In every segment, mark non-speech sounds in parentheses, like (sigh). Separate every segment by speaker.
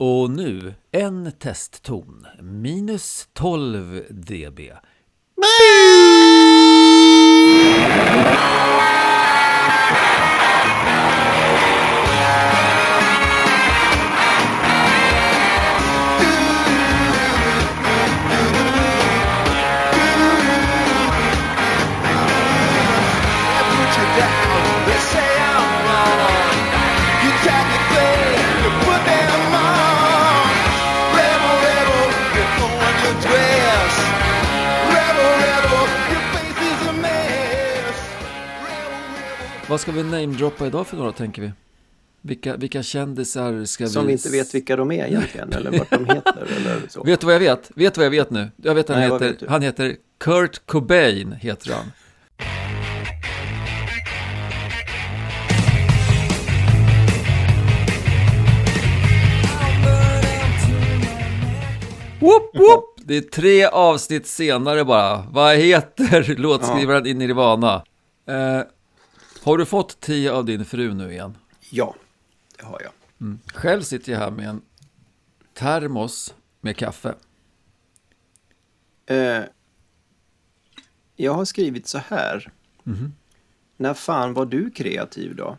Speaker 1: Och nu en testton, minus 12 dB. Vad ska vi namedroppa idag för några tänker vi? Vilka, vilka kändisar ska vi...
Speaker 2: Som vi inte vet vilka de är egentligen, eller vad de heter (laughs) eller så.
Speaker 1: Vet du vad jag vet? Vet du vad jag vet nu? Jag vet han
Speaker 2: Nej,
Speaker 1: heter, han heter Kurt Cobain, heter han. Whoop, whoop. Det är tre avsnitt senare bara. Vad heter låtskrivaren i Nirvana? Eh, har du fått tio av din fru nu igen?
Speaker 2: Ja, det har jag.
Speaker 1: Själv sitter jag här med en termos med kaffe.
Speaker 2: Eh, jag har skrivit så här. När fan var du kreativ då?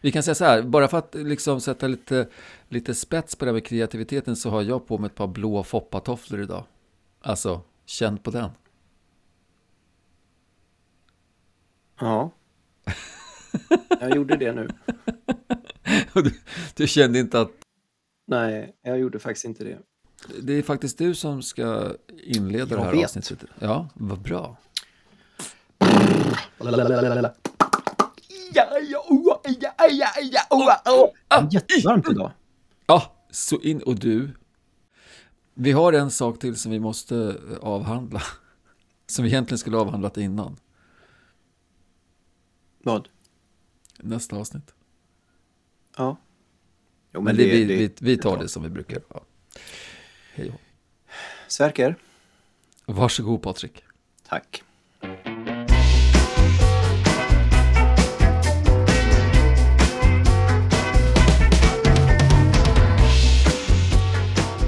Speaker 1: Vi kan säga så här, bara för att liksom sätta lite, lite spets på det här med kreativiteten så har jag på mig ett par blå foppatofflor idag. Alltså, känn på den.
Speaker 2: Ja. (laughs) Jag gjorde det nu. (laughs)
Speaker 1: Du, du kände inte att
Speaker 2: Nej, jag gjorde faktiskt inte det.
Speaker 1: det är faktiskt du som ska inleda
Speaker 2: Jag
Speaker 1: det här
Speaker 2: vet.
Speaker 1: avsnittet. Ja, vad bra.
Speaker 2: Jättevarmt idag.
Speaker 1: Ja, så in och du. Vi har en sak till som vi måste avhandla. (laughs) Som vi egentligen skulle avhandlat innan.
Speaker 2: Vad?
Speaker 1: Nästa avsnitt.
Speaker 2: Ja. Jo,
Speaker 1: Men, det, vi, vi, vi tar det som vi brukar. Ja. Hej då.
Speaker 2: Sverker,
Speaker 1: Varsågod Patrik.
Speaker 2: tack.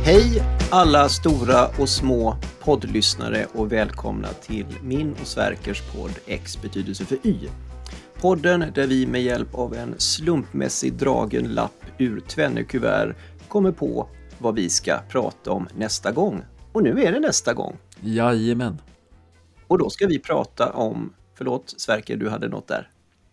Speaker 2: Hej alla stora och små poddlyssnare och välkomna till min och Sverkers podd X betydelse för Y. Podden där vi med hjälp av en slumpmässig dragen lapp ur tvenne kuvert kommer på vad vi ska prata om nästa gång. Och nu är det nästa gång.
Speaker 1: Jajamän.
Speaker 2: Och då ska vi prata om, förlåt Sverker, du hade något där.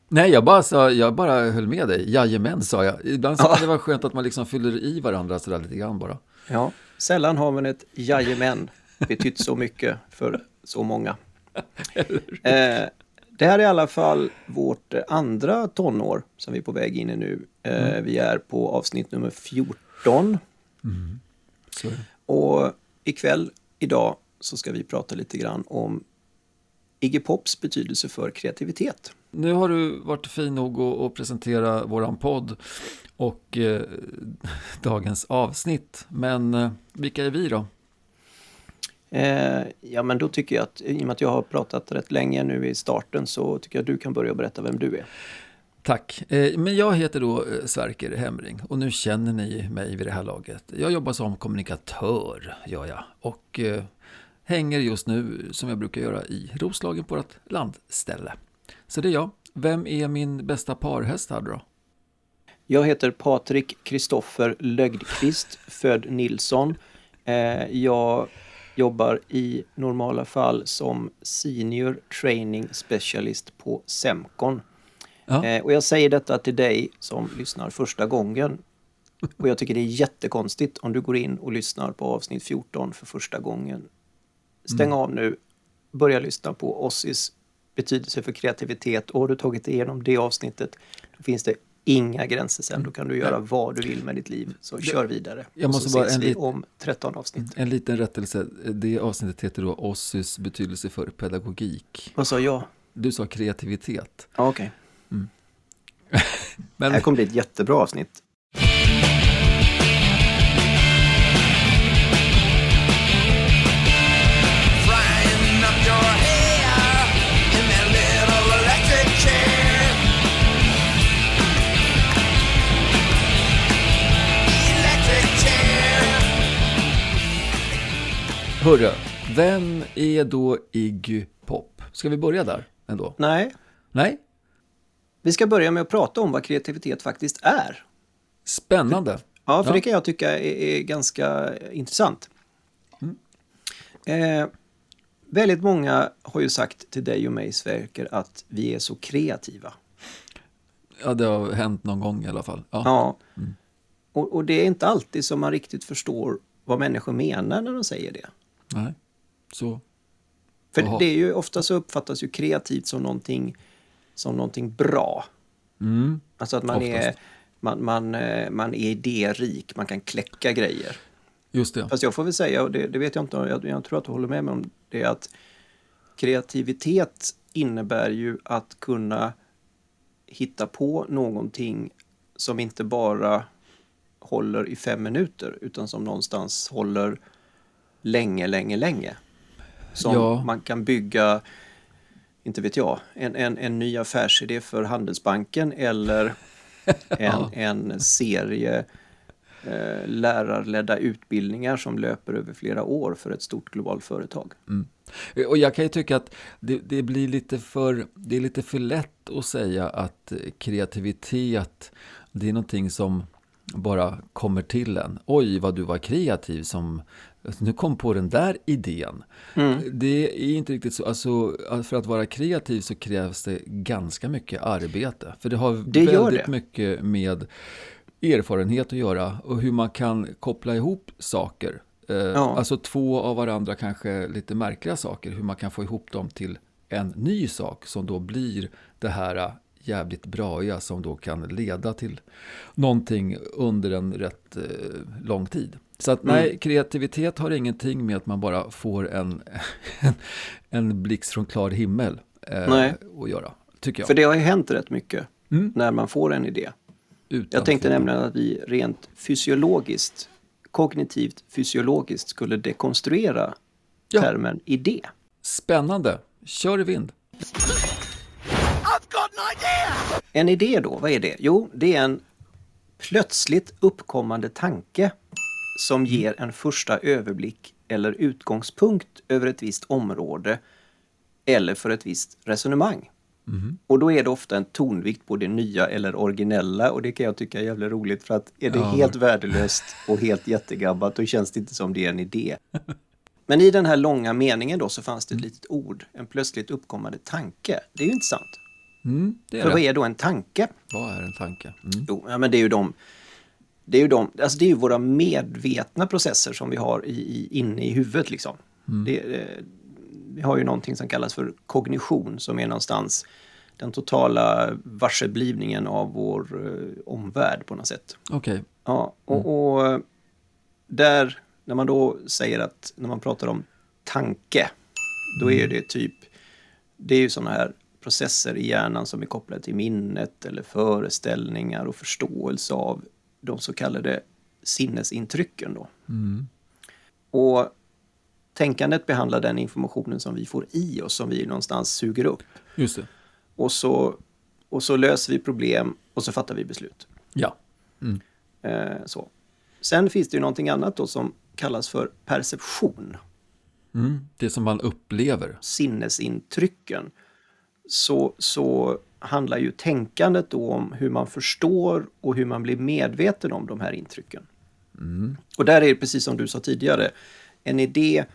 Speaker 1: Nej, jag bara, sa, jag bara höll med dig. Jajamän, sa jag. Ibland
Speaker 2: Ja.
Speaker 1: kan det vara skönt att man liksom fyller i varandra sådär lite grann bara.
Speaker 2: Ja, sällan har man ett jajamän betytt så mycket för så många. (laughs) Eh, det här är i alla fall vårt eh, andra tonår som vi är på väg in i nu. Eh, Vi är på avsnitt nummer 14
Speaker 1: Så, är det.
Speaker 2: och ikväll, idag, så ska vi prata lite grann om Iggy Pops betydelse för kreativitet.
Speaker 1: nu har du varit fin nog att, att presentera våran podd och eh, (laughs) dagens avsnitt. Men eh, vilka är vi då?
Speaker 2: Eh, ja, men då tycker jag att i och med att jag har pratat rätt länge nu i starten så tycker jag att du kan börja berätta vem du är.
Speaker 1: Tack. Eh, Men jag heter då eh, Sverker Hemring och nu känner ni mig vid det här laget. Jag jobbar som kommunikatör, gör jag. Och eh, hänger just nu, som jag brukar göra, i Roslagen på ett landställe. Så det är jag. Vem är min bästa parhäst här då?
Speaker 2: Jag heter Patrik Kristoffer Lögdqvist, född Nilsson. Eh, jag jobbar i normala fall som Senior Training Specialist på Semcon.
Speaker 1: Ja.
Speaker 2: Eh, och jag säger detta till dig som lyssnar första gången. Och jag tycker det är jättekonstigt om du går in och lyssnar på avsnitt 14 för första gången. Stäng av nu, börja lyssna på Ossis betydelse för kreativitet och har du tagit igenom det avsnittet då finns det inga gränser sen. Då kan du göra vad du vill med ditt liv. Så kör vidare.
Speaker 1: Jag måste
Speaker 2: så
Speaker 1: bara
Speaker 2: ses
Speaker 1: en
Speaker 2: vi om 13 avsnitt.
Speaker 1: En liten rättelse. Det avsnittet heter då Ossys betydelse för pedagogik.
Speaker 2: Vad sa jag?
Speaker 1: Du sa kreativitet.
Speaker 2: Ja, Okej. Det
Speaker 1: Men
Speaker 2: här kommer bli ett jättebra avsnitt.
Speaker 1: Hörru, vem är då Iggy Pop? Ska vi börja där ändå?
Speaker 2: Nej,
Speaker 1: Nej?
Speaker 2: vi ska börja med att prata om vad kreativitet faktiskt är.
Speaker 1: Spännande.
Speaker 2: Ja, för
Speaker 1: Ja.
Speaker 2: det kan jag tycka är, är ganska intressant. Eh, väldigt många har ju sagt till dig och mig, Sverker, att vi är så kreativa.
Speaker 1: Ja, det har hänt någon gång i alla fall. Ja.
Speaker 2: Ja. Och, och det är inte alltid som man riktigt förstår vad människor menar när de säger det.
Speaker 1: Nej. Så.
Speaker 2: För
Speaker 1: Jaha.
Speaker 2: det är ju ofta så uppfattas ju kreativt som någonting, som någonting bra.
Speaker 1: Mm.
Speaker 2: Alltså att man
Speaker 1: Oftast.
Speaker 2: är, man, man, eh, man är idérik, man kan kläcka grejer.
Speaker 1: Just det.
Speaker 2: Fast jag får väl säga, och det, det vet jag inte, jag, jag tror att du håller med mig om det, att kreativitet innebär ju att kunna hitta på någonting som inte bara håller i fem minuter, utan som någonstans håller länge, länge, länge. Som
Speaker 1: Ja.
Speaker 2: man kan bygga, inte vet jag, en, en, en ny affärsidé för Handelsbanken eller (laughs) en, en serie eh, lärarledda utbildningar som löper över flera år för ett stort globalt företag.
Speaker 1: Och jag kan ju tycka att det, det blir lite för, det är lite för lätt att säga att eh, kreativitet, det är någonting som bara kommer till en. Oj, vad du var kreativ som nu kom på den där idén. Det är inte riktigt så. Alltså, för att vara kreativ så krävs det ganska mycket arbete. För det har
Speaker 2: Det
Speaker 1: väldigt
Speaker 2: det.
Speaker 1: mycket med erfarenhet att göra och hur man kan koppla ihop saker. Eh,
Speaker 2: Ja.
Speaker 1: Alltså två av varandra kanske lite märkliga saker, hur man kan få ihop dem till en ny sak som då blir det här jävligt braiga som då kan leda till någonting under en rätt eh, lång tid. Så att nej,
Speaker 2: Mm.
Speaker 1: kreativitet har ingenting med att man bara får en, (laughs) en, en blixt från klar himmel eh,
Speaker 2: Nej.
Speaker 1: att göra, tycker jag.
Speaker 2: För det har ju hänt rätt mycket
Speaker 1: Mm.
Speaker 2: när man får en idé.
Speaker 1: Utan
Speaker 2: Jag tänkte nämligen att vi rent fysiologiskt, kognitivt fysiologiskt skulle dekonstruera
Speaker 1: Ja.
Speaker 2: termen idé.
Speaker 1: Spännande, kör i vind.
Speaker 2: En idé då, vad är det? Jo, det är en plötsligt uppkommande tanke som ger en första överblick eller utgångspunkt över ett visst område eller för ett visst resonemang. Och då är det ofta en tonvikt på det nya eller originella och det kan jag tycka är jävligt roligt för att är det
Speaker 1: Ja.
Speaker 2: helt värdelöst och helt jättegabbat då känns det inte som det är en idé. Men i den här långa meningen då så fanns det ett litet ord, en plötsligt uppkommande tanke. Det är ju intressant.
Speaker 1: Mm, det
Speaker 2: För
Speaker 1: det.
Speaker 2: vad är då en tanke?
Speaker 1: Vad är en tanke? Mm.
Speaker 2: Jo, ja, men det är ju de det är ju de, alltså det är våra medvetna processer som vi har i, i, inne i huvudet. Liksom. Det, eh, vi har ju någonting som kallas för kognition som är någonstans den totala varseblivningen av vår eh, omvärld på något sätt.
Speaker 1: Okej,
Speaker 2: Ja, och, och eh, där, när man då säger att, när man pratar om tanke, då är det typ, det är ju sådana här processer i hjärnan som är kopplade till minnet eller föreställningar och förståelse av de så kallade sinnesintrycken då. Och tänkandet behandlar den informationen som vi får i oss, som vi någonstans suger upp.
Speaker 1: just det.
Speaker 2: Och så, och så löser vi problem och så fattar vi beslut.
Speaker 1: Ja.
Speaker 2: Eh, så. Sen finns det ju någonting annat då som kallas för perception,
Speaker 1: Mm. Det som man upplever.
Speaker 2: sinnesintrycken. Så, så handlar ju tänkandet då om hur man förstår och hur man blir medveten om de här intrycken. Och där är det precis som du sa tidigare, en idé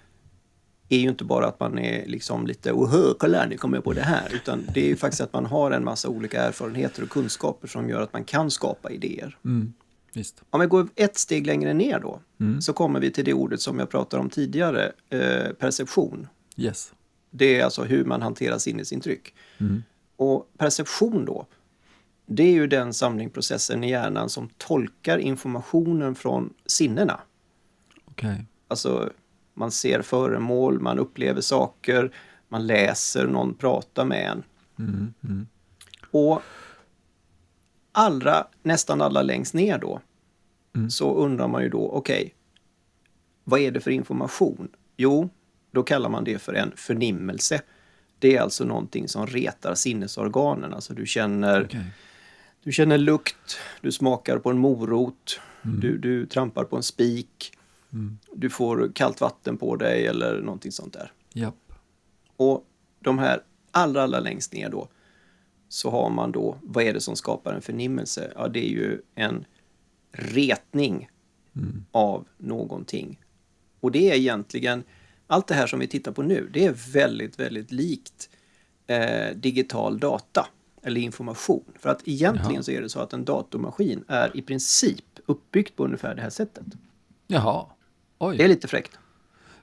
Speaker 2: är ju inte bara att man är liksom lite ohö, kolla nu kommer jag på det här, utan det är ju faktiskt att man har en massa olika erfarenheter och kunskaper som gör att man kan skapa idéer.
Speaker 1: Mm. Visst.
Speaker 2: Om vi går ett steg längre ner då, så kommer vi till det ordet som jag pratade om tidigare, eh, perception.
Speaker 1: Yes.
Speaker 2: Det är alltså hur man hanterar sinnesintryck. Och perception då, det är ju den samlingprocessen i hjärnan som tolkar informationen från sinnena.
Speaker 1: Okej.
Speaker 2: Alltså, man ser föremål, man upplever saker, man läser någon prata med en.
Speaker 1: Mm.
Speaker 2: Och allra, nästan alla längst ner då, så undrar man ju då, okej, vad är det för information? Jo, då kallar man det för en förnimmelse. Det är alltså någonting som retar sinnesorganen. Alltså du känner,
Speaker 1: Okej.
Speaker 2: du känner lukt, du smakar på en morot, du, du trampar på en spik. Du får kallt vatten på dig eller någonting sånt där.
Speaker 1: Japp.
Speaker 2: Och de här allra, allra längst ner då så har man då, vad är det som skapar en förnimmelse? Ja, det är ju en retning av någonting. Och det är egentligen, allt det här som vi tittar på nu, det är väldigt, väldigt likt eh, digital data eller information. För att egentligen
Speaker 1: Jaha.
Speaker 2: så är det så att en datormaskin är i princip uppbyggt på ungefär det här sättet.
Speaker 1: Jaha. Oj.
Speaker 2: Det är lite fräckt.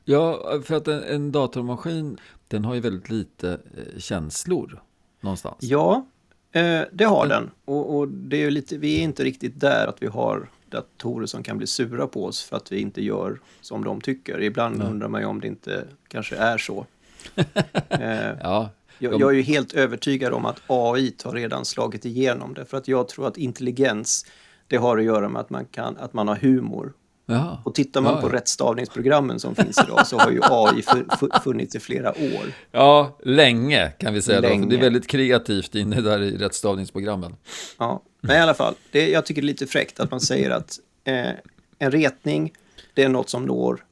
Speaker 1: Ja, för att en, en datormaskin, den har ju väldigt lite eh, känslor någonstans.
Speaker 2: Ja, eh, det har den. Och, och det är lite, vi är inte riktigt där att vi har datorer som kan bli sura på oss för att vi inte gör som de tycker. Ibland undrar man ju om det inte kanske är så. (laughs) eh,
Speaker 1: Ja,
Speaker 2: jag, jag är ju helt övertygad om att AI har redan slagit igenom det. För att jag tror att intelligens, det har att göra med att man, kan, att man har humor.
Speaker 1: Jaha.
Speaker 2: Och tittar man
Speaker 1: Ja,
Speaker 2: på
Speaker 1: ja.
Speaker 2: rättstavningsprogrammen som finns idag så har ju AI fu- fu- funnits i flera år.
Speaker 1: Ja, länge kan vi säga. Då, för det
Speaker 2: Länge.
Speaker 1: är väldigt kreativt inne där i rättstavningsprogrammen.
Speaker 2: Ja, men i alla fall, det, jag tycker det är lite fräckt att man säger att eh, en retning, det är något som når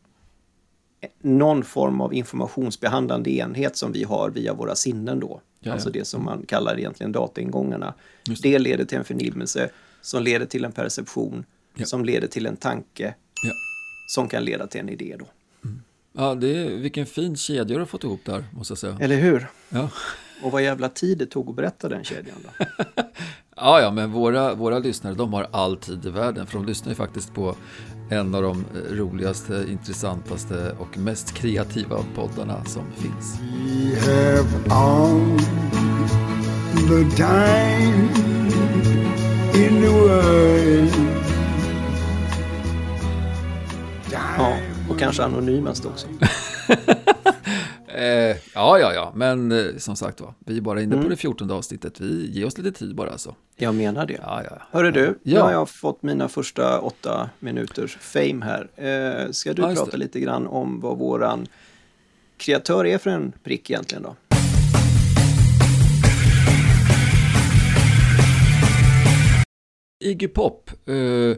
Speaker 2: någon form av informationsbehandlande enhet som vi har via våra sinnen då.
Speaker 1: ja.
Speaker 2: Alltså det som man kallar egentligen dataingångarna.
Speaker 1: Just
Speaker 2: Det leder till en förnimmelse som leder till en perception,
Speaker 1: Ja.
Speaker 2: som leder till en tanke,
Speaker 1: Ja.
Speaker 2: som kan leda till en idé då.
Speaker 1: Ja, det är, vilken fin kedja du har fått ihop där, måste jag säga.
Speaker 2: Eller hur?
Speaker 1: Ja,
Speaker 2: Och vad jävla tid det tog att berätta den kedjan då. (laughs)
Speaker 1: ja, ja men våra, våra lyssnare, de har all tid i världen, för de lyssnar ju faktiskt på en av de roligaste, intressantaste och mest kreativa poddarna som finns.
Speaker 3: We have all the time in the world.
Speaker 2: Ja, och kanske anonymast också. (laughs)
Speaker 1: Eh, ja, ja, ja, men eh, som sagt var, vi är bara inne
Speaker 2: Mm.
Speaker 1: på det 14 avsnittet. Vi ger oss lite tid bara alltså.
Speaker 2: Jag menar det.
Speaker 1: Ja, ja.
Speaker 2: Hörru du, nu
Speaker 1: Ja.
Speaker 2: har jag fått mina första åtta minuters fame här. Eh, ska du
Speaker 1: Ja,
Speaker 2: prata
Speaker 1: det.
Speaker 2: lite grann om vad våran kreatör är för en prick egentligen då?
Speaker 1: Iggy Pop, eh,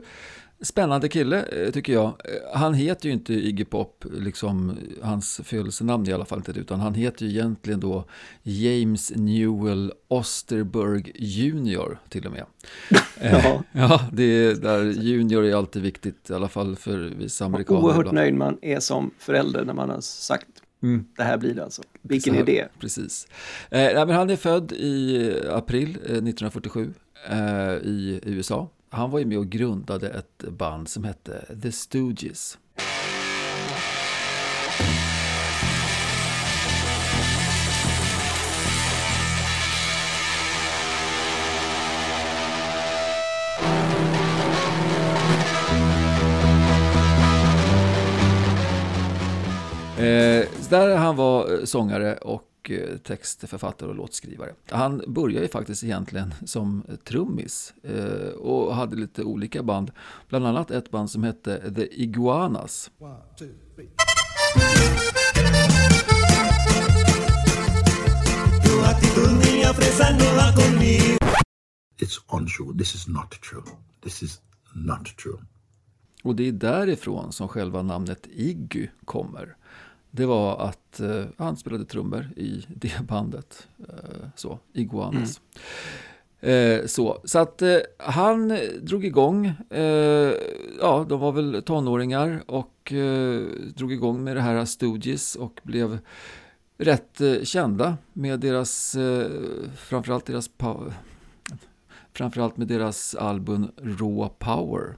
Speaker 1: spännande kille eh, tycker jag. Eh, Han heter ju inte Iggy Pop, liksom hans födelsenamn i alla fall inte utan han heter ju egentligen då James Newell Osterberg Jr. till och med. (laughs) Eh,
Speaker 2: Ja. (laughs)
Speaker 1: ja, det är där junior är alltid viktigt, i alla fall för vissa amerikaner.
Speaker 2: Oerhört
Speaker 1: ibland.
Speaker 2: nöjd man är som förälder när man har sagt
Speaker 1: Mm.
Speaker 2: det här blir det alltså. Vilken
Speaker 1: här-
Speaker 2: idé.
Speaker 1: Precis. Eh, men han är född i april eh, 1947 eh, i USA. Han var ju med och grundade ett band som hette The Stooges. Eh, där han var eh, sångare och textförfattare och låtskrivare. Han började ju faktiskt egentligen som trummis eh, och hade lite olika band. Bland annat ett band som hette The Iguanas.
Speaker 4: It's untrue. This is not true. This is not true.
Speaker 1: Och det är därifrån som själva namnet Iggy kommer. Det var att eh, han spelade trummor i (laughs) det bandet. Eh, så, Iguanas. Eh, så, så att eh, han drog igång, eh, ja de var väl tonåringar och eh, drog igång med det här Stooges och blev rätt kända med deras, framförallt deras, framförallt med deras album Raw Power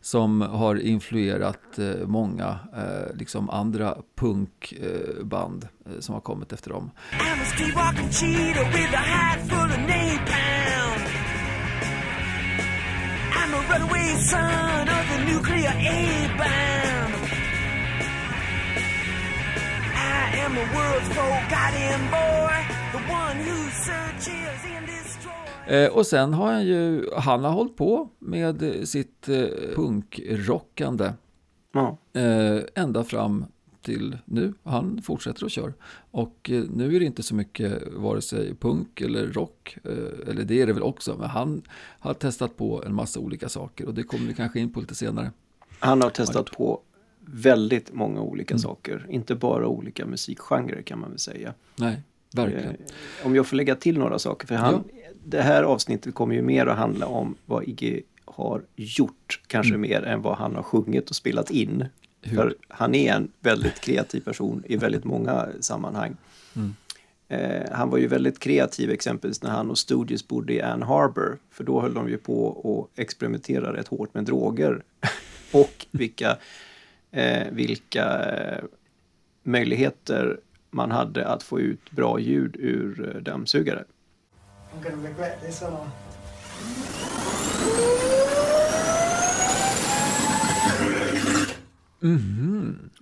Speaker 1: som har influerat eh, många eh, liksom andra punkband eh, eh, som har kommit efter dem.
Speaker 5: I'm a with a full of. I'm a runaway son of the nuclear I am the world's forgotten boy,
Speaker 1: Eh, och sen har han ju, han har hållit på med sitt eh, punkrockande
Speaker 2: Ja.
Speaker 1: eh, ända fram till nu. Han fortsätter att köra. Och nu är det inte så mycket vare sig punk eller rock, eller det är det väl också, men han har testat på en massa olika saker och det kommer vi kanske in på lite senare.
Speaker 2: Han har testat på väldigt många olika saker. Inte bara olika musikgenrer kan man väl säga.
Speaker 1: Nej, verkligen.
Speaker 2: Eh, Om jag får lägga till några saker. För han, Det här avsnittet kommer ju mer att handla om vad Iggy har gjort. Kanske mer än vad han har sjungit och spelat in.
Speaker 1: Hur?
Speaker 2: För han är en väldigt kreativ person i väldigt många sammanhang. Eh, han var ju väldigt kreativ exempelvis när han och Stooges bodde i Ann Arbor. För då höll de ju på och experimenterade rätt hårt med droger. (laughs) och vilka, eh, vilka eh, möjligheter man hade att få ut bra ljud ur eh, dammsugare.
Speaker 6: I?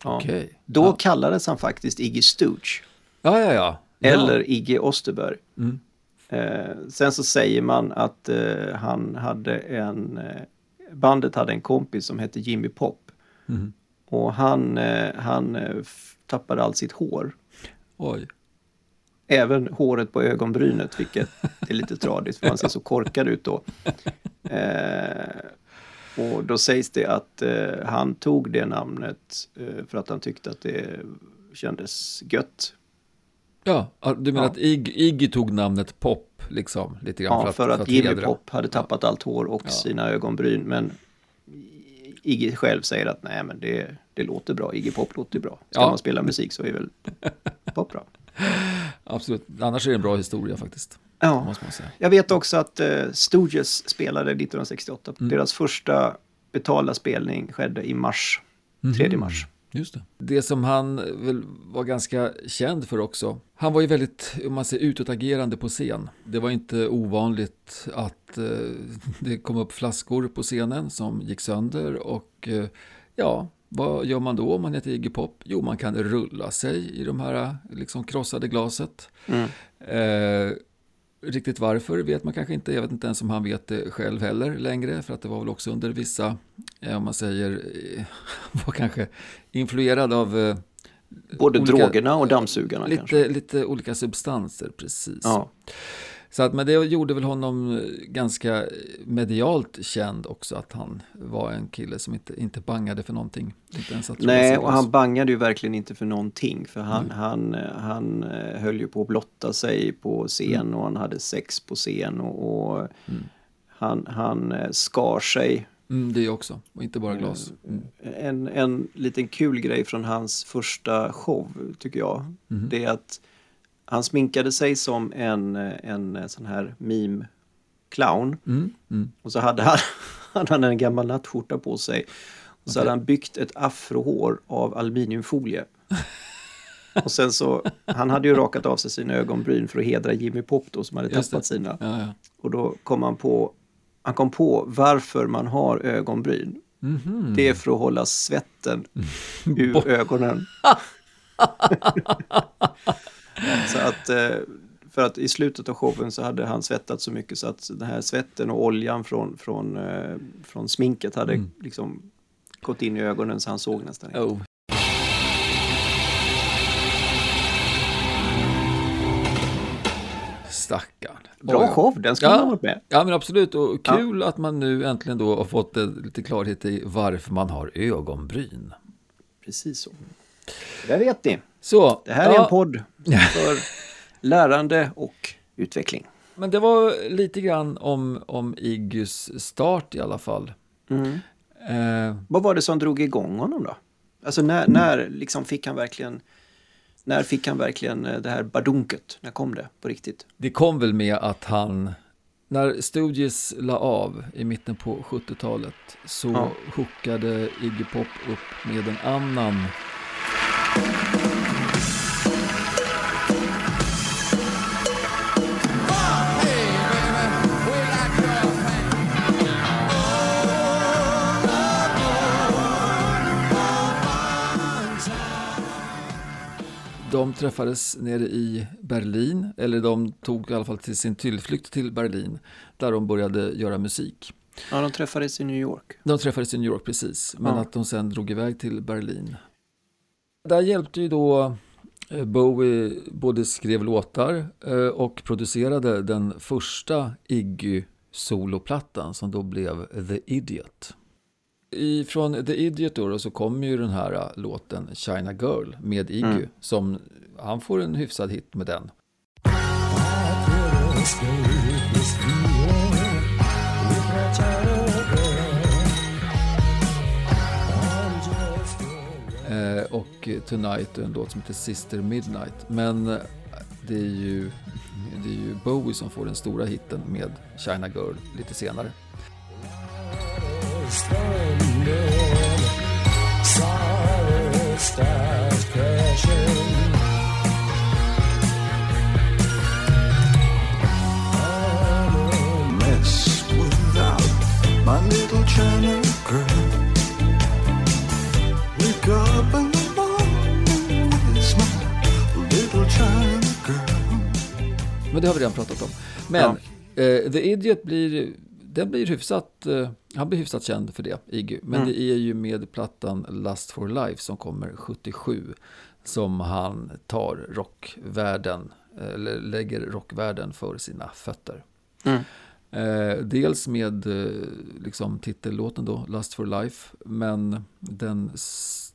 Speaker 2: Ja.
Speaker 1: Okej.
Speaker 2: Då
Speaker 1: Ja.
Speaker 2: kallades han faktiskt Iggy Stooge.
Speaker 1: Ja, ja, ja. ja.
Speaker 2: Eller Iggy Osterberg.
Speaker 1: Mm.
Speaker 2: Eh, sen så säger man att eh, han hade en... Eh, bandet hade en kompis som hette Jimmy Pop.
Speaker 1: Mhm.
Speaker 2: Och han, eh, han eh, tappade allt sitt hår.
Speaker 1: Oj.
Speaker 2: Även håret på ögonbrynet, vilket är lite tradigt för man ser så korkad ut då. Eh, och då sägs det att eh, han tog det namnet eh, för att han tyckte att det kändes gött.
Speaker 1: Ja, ja, du menar
Speaker 2: Ja.
Speaker 1: att Iggy, Iggy tog namnet Pop, liksom, lite grann
Speaker 2: Ja, för att, Jimmy
Speaker 1: hedra.
Speaker 2: Pop hade tappat allt hår och
Speaker 1: Ja.
Speaker 2: sina ögonbryn. Men Iggy själv säger att nej men det, det låter bra, Iggy Pop låter bra. Ska
Speaker 1: Ja.
Speaker 2: man spela musik så är väl (laughs) pop bra.
Speaker 1: Absolut, annars är det en bra historia faktiskt.
Speaker 2: Ja. Jag vet också att uh, Stooges spelade 1968.
Speaker 1: Mm.
Speaker 2: Deras första betalda spelning skedde i mars.
Speaker 1: Mhm.
Speaker 2: 3 mars.
Speaker 1: Just det. Det som han väl var ganska känd för också. Han var ju väldigt, om man säger utåtagerande på scen. Det var inte ovanligt att eh, (laughs) det kom upp flaskor på scenen som gick sönder och eh, ja, vad gör man då om man heter Iggy Pop? Jo, man kan rulla sig i de här liksom krossade glaset.
Speaker 2: Mm.
Speaker 1: Eh, riktigt varför vet man kanske inte. Jag vet inte ens om han vet det själv heller längre. För att det var väl också under vissa, eh, om man säger, eh, (laughs) var kanske influerad av eh,
Speaker 2: Både
Speaker 1: Olika-
Speaker 2: drogerna och dammsugarna kanske.
Speaker 1: lite, lite olika substanser, precis.
Speaker 2: Ja.
Speaker 1: Så att, men det gjorde väl honom eh, ganska medialt känd också, att han var en kille som inte, inte bangade för någonting.
Speaker 2: Nej, och han bangade ju verkligen inte för någonting. För han, han, eh, han eh, höll ju på att blotta sig på scen och han hade sex på scen. Och, och han, han eh, skar sig.
Speaker 1: Mm, det också, och inte bara glas. Mm.
Speaker 2: En, en liten kul grej från hans första show, tycker jag.
Speaker 1: Mhm.
Speaker 2: Det är att han sminkade sig som en, en sån här meme-clown.
Speaker 1: Mm, mm.
Speaker 2: Och så hade han, (laughs) han hade en gammal nattskjorta på sig. Och så hade han byggt ett afrohår av aluminiumfolie. Och sen så, han hade ju rakat av sig sina ögonbryn för att hedra Jimmy Pop då som hade
Speaker 1: Just
Speaker 2: tappat
Speaker 1: det.
Speaker 2: sina.
Speaker 1: Ja, ja.
Speaker 2: Och då kom han på, han kom på varför man har ögonbryn.
Speaker 1: Mhm.
Speaker 2: Det är för att hålla svetten ur (laughs) ögonen. (laughs) så att, eh, för att i slutet av showen så hade han svettat så mycket så att den här svetten och oljan från, från, eh, från sminket hade
Speaker 1: Mm.
Speaker 2: liksom gått in i ögonen så han såg nästan inte.
Speaker 1: Oh. Stackarn.
Speaker 2: Bra
Speaker 1: ja.
Speaker 2: show, den ska
Speaker 1: Ja.
Speaker 2: man ha varit med.
Speaker 1: Ja men absolut, och kul att man nu äntligen då har fått eh, lite klarhet i varför man har ögonbryn.
Speaker 2: Precis så. Där vet ni.
Speaker 1: Så,
Speaker 2: Det här är
Speaker 1: ja,
Speaker 2: en podd för lärande och utveckling.
Speaker 1: Men det var lite grann om, om Iggys start i alla fall.
Speaker 2: Mm.
Speaker 1: Eh,
Speaker 2: Vad var det som drog igång honom då? Alltså när, när liksom fick han verkligen när fick han verkligen eh, det här badunket? När kom det på riktigt?
Speaker 1: det kom väl med att han, när Stooges la av i mitten på 70-talet så
Speaker 2: Ja.
Speaker 1: hookade Iggy Pop upp med en annan De träffades nere i Berlin, eller de tog i alla fall till sin tillflykt till Berlin, där de började göra musik.
Speaker 2: Ja, de träffades i New York.
Speaker 1: De träffades i New York precis, men
Speaker 2: Ja.
Speaker 1: att de sen drog iväg till Berlin. Där hjälpte ju då eh, Bowie både skrev låtar eh, och producerade den första Iggy soloplattan som då blev The Idiot. Ifrån The Idiot då, så kommer ju den här äh, låten China Girl med Iggy.
Speaker 2: Mm.
Speaker 1: Som, han får en hyfsad hit med den. Eh, och Tonight är en låt som heter Sister Midnight. Men eh, det är, ju, det är ju Bowie som får den stora hitten med China Girl lite senare.
Speaker 3: mess
Speaker 1: Men det har vi redan pratat om. Men eh, The Idiot blir, den blir hyfsat, eh, han blir hyfsat känd för det, Iggy. Men
Speaker 2: Mm.
Speaker 1: det är ju med plattan Lust for Life som kommer 77 som han tar rockvärlden, eller lägger rockvärlden för sina fötter.
Speaker 2: Mm.
Speaker 1: Eh, dels med eh, liksom titellåten då, Lust for Life, men den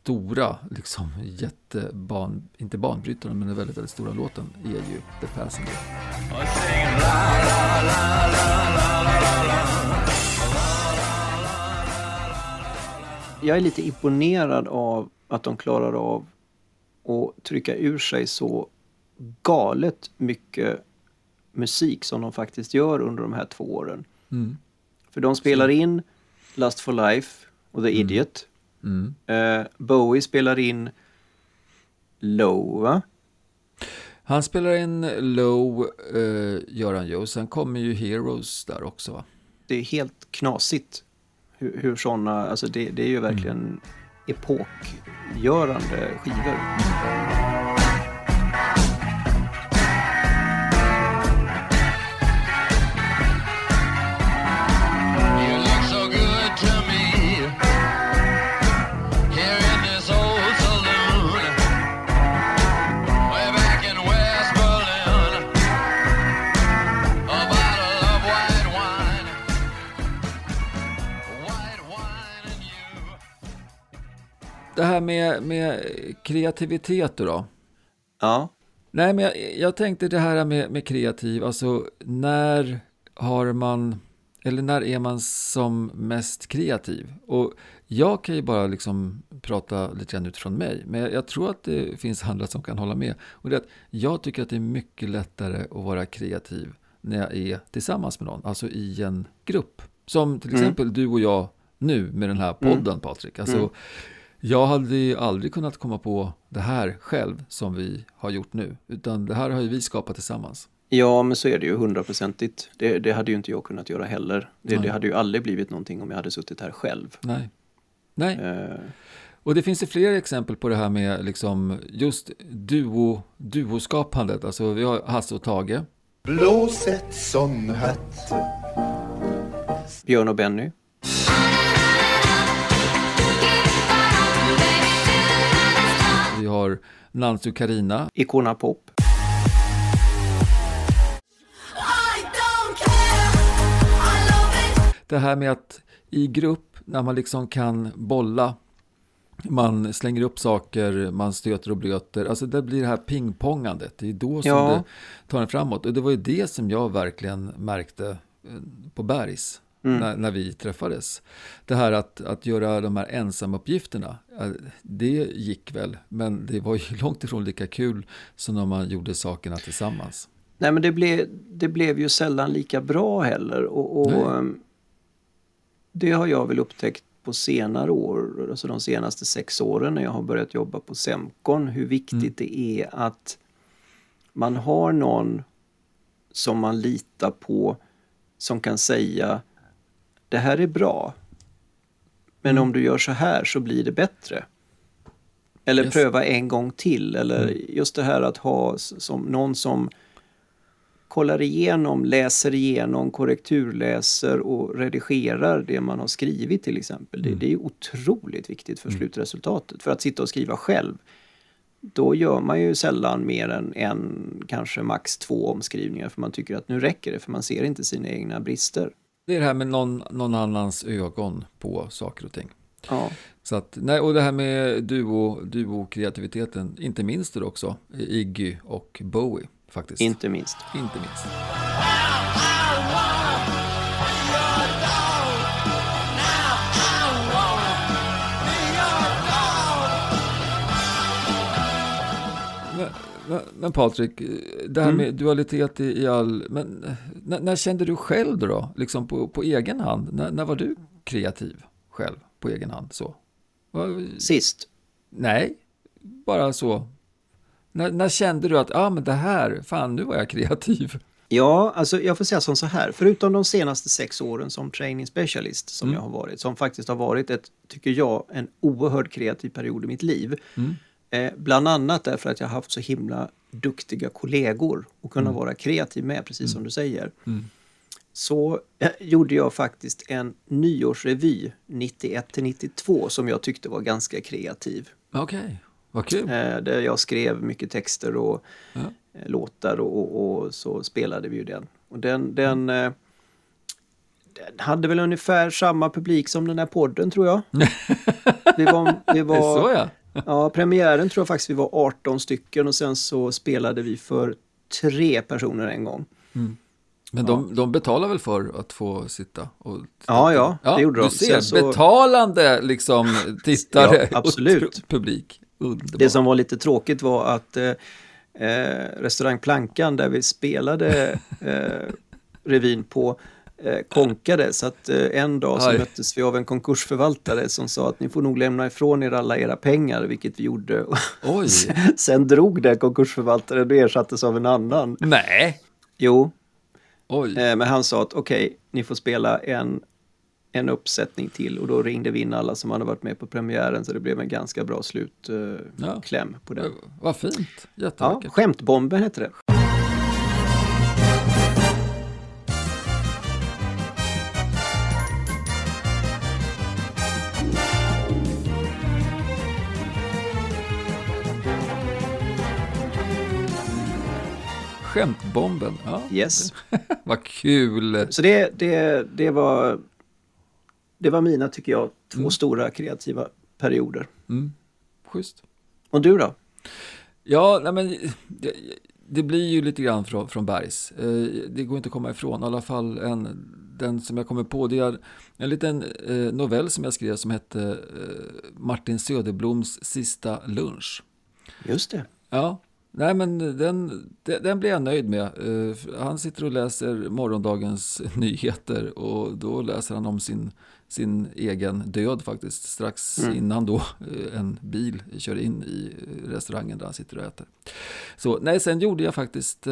Speaker 1: stora, liksom jätteban, inte banbrytaren, men den väldigt, väldigt stora låten är ju The Passenger.
Speaker 2: Jag är lite imponerad av att de klarar av att trycka ur sig så galet mycket musik som de faktiskt gör under de här två åren.
Speaker 1: Mm.
Speaker 2: För de spelar in Lust for Life och The Idiot.
Speaker 1: Mm.
Speaker 2: Eh, Bowie spelar in Low, va?
Speaker 1: Han spelar in Low, eh, gör han ju. Och sen kommer ju Heroes där också va?
Speaker 2: Det är helt knasigt hur, hur sådana, alltså det, det är ju verkligen epokgörande skivor.
Speaker 7: You
Speaker 1: Det här med, med kreativitet då.
Speaker 2: Ja,
Speaker 1: Nej, men jag, jag tänkte det här med, med kreativ, alltså när har man, eller när är man som mest kreativ? Och jag kan ju bara liksom prata lite grann utifrån mig, men jag, tror att det finns andra som kan hålla med. Och det är att jag tycker att det är mycket lättare att vara kreativ när jag är tillsammans med någon, alltså i en grupp. Som till exempel du och jag nu med den här podden, Patrik. Alltså, jag hade ju aldrig kunnat komma på det här själv som vi har gjort nu. Utan det här har ju vi skapat tillsammans.
Speaker 2: ja men så är det ju hundraprocentigt. Det, det hade ju inte jag kunnat göra heller. Det, det hade ju aldrig blivit någonting om jag hade suttit här själv.
Speaker 1: Nej. Nej.
Speaker 2: Eh,
Speaker 1: Och det finns ju fler exempel på det här med liksom just duo, duoskapandet. Alltså vi har Hasse och Tage.
Speaker 3: Blås ett sån hatt
Speaker 2: Björn och Benny.
Speaker 1: Vi har Nancy och Karina.
Speaker 2: Icona Pop.
Speaker 1: Det här med att i grupp, när man liksom kan bolla, man slänger upp saker, man stöter och blöter. Alltså det blir det här pingpongandet. Det är då som
Speaker 2: Ja.
Speaker 1: det tar en framåt. Och det var ju det som jag verkligen märkte eh, på Bergs. När, när vi träffades. Det här att, att göra de här ensamuppgifterna, eh, det gick väl. Men det var ju (laughs) långt ifrån lika kul som när man gjorde sakerna tillsammans.
Speaker 2: Nej men det, blev det blev ju sällan lika bra heller. Och, och ehm, det har jag väl upptäckt på senare år, alltså de senaste sex åren när jag har börjat jobba på Semcon, hur viktigt det är att man har någon som man litar på som kan säga det här är bra, men om du gör så här så blir det bättre. Eller
Speaker 1: Yes.
Speaker 2: pröva en gång till. Eller just det här att ha som någon som kollar igenom, läser igenom, korrekturläser och redigerar det man har skrivit till exempel. Det, det är otroligt viktigt för slutresultatet. För att sitta och skriva själv, då gör man ju sällan mer än en, kanske max två omskrivningar för man tycker att nu räcker det för man ser inte sina egna brister.
Speaker 1: Det är det här med någon, någon annans ögon på saker och ting.
Speaker 2: Ja.
Speaker 1: Så att, nej, och det här med duo, duo-kreativiteten, inte minst det också, Iggy och Bowie faktiskt.
Speaker 2: Inte minst.
Speaker 1: inte minst. Men, men, Patrik, det här
Speaker 2: Mm.
Speaker 1: med dualitet i, i all... Men när, när kände du själv då, liksom på, på egen hand? När, när var du kreativ själv på egen hand? Så?
Speaker 2: Sist.
Speaker 1: Nej, bara så. När, när kände du att, ja ah, men det här, fan nu var jag kreativ?
Speaker 2: Ja, alltså jag får säga som så här. Förutom de senaste sex åren som training specialist som jag har varit, som faktiskt har varit ett, tycker jag, en oerhört kreativ period i mitt liv. Eh, bland annat därför att jag har haft så himla duktiga kollegor och kunna vara kreativ med, precis som du säger. Så eh, gjorde jag faktiskt en nyårsrevy 91 till 92 som jag tyckte var ganska kreativ.
Speaker 1: Okej, vad kul.
Speaker 2: Eh, där jag skrev mycket texter och
Speaker 1: Ja.
Speaker 2: eh, låtar och, och, och så spelade vi ju den. Och den, den, eh, den hade väl ungefär samma publik som den här podden tror jag. (laughs) Vi var, vi var,
Speaker 1: så ja.
Speaker 2: Ja, premiären tror jag faktiskt vi var 18 stycken och sen så spelade vi för tre personer en gång.
Speaker 1: Men de, de betalar väl för att få sitta och titta
Speaker 2: Ja, ja, det gjorde de.
Speaker 1: Du ser,
Speaker 2: så-
Speaker 1: betalande liksom (laughs) tittare
Speaker 2: Ja, absolut.
Speaker 1: och publik. Underbart.
Speaker 2: Det som var lite tråkigt var att eh, eh, restaurang Plankan där vi spelade (laughs) eh, revyn på konkade. Så att eh, en dag så
Speaker 1: Aj.
Speaker 2: möttes vi av en konkursförvaltare som sa att ni får nog lämna ifrån er alla era pengar, vilket vi gjorde. (laughs)
Speaker 1: Oj.
Speaker 2: Sen drog den konkursförvaltaren och ersattes av en annan.
Speaker 1: Nej.
Speaker 2: Jo,
Speaker 1: Oj.
Speaker 2: eh, men han sa att okej, ni får spela en, en uppsättning till och då ringde vi in alla som hade varit med på premiären så det blev en ganska bra slutkläm eh,
Speaker 1: Ja.
Speaker 2: på den.
Speaker 1: Vad fint.
Speaker 2: Ja,
Speaker 1: Jättevackert.
Speaker 2: Skämtbomben hette det.
Speaker 1: Skämtbomben. Ja.
Speaker 2: Yes. (laughs)
Speaker 1: Vad kul.
Speaker 2: Så det, det, det, var, det var mina, tycker jag, två
Speaker 1: Mm.
Speaker 2: stora kreativa perioder.
Speaker 1: Schysst.
Speaker 2: Och du då?
Speaker 1: Ja, nej men det, det blir ju lite grann från, från Bergs. Eh, det går inte att komma ifrån. I alla fall en, den som jag kommer på. Det är en liten eh, novell som jag skrev som hette eh, Martin Söderbloms sista lunch.
Speaker 2: Just det.
Speaker 1: Ja, nej men den, den, blir jag nöjd med. Eh, Han sitter och läser morgondagens (laughs) nyheter och då läser han om sin, sin egen död faktiskt. Strax innan då eh, en bil kör in i eh, restaurangen där han sitter och äter. Så nej, sen gjorde jag faktiskt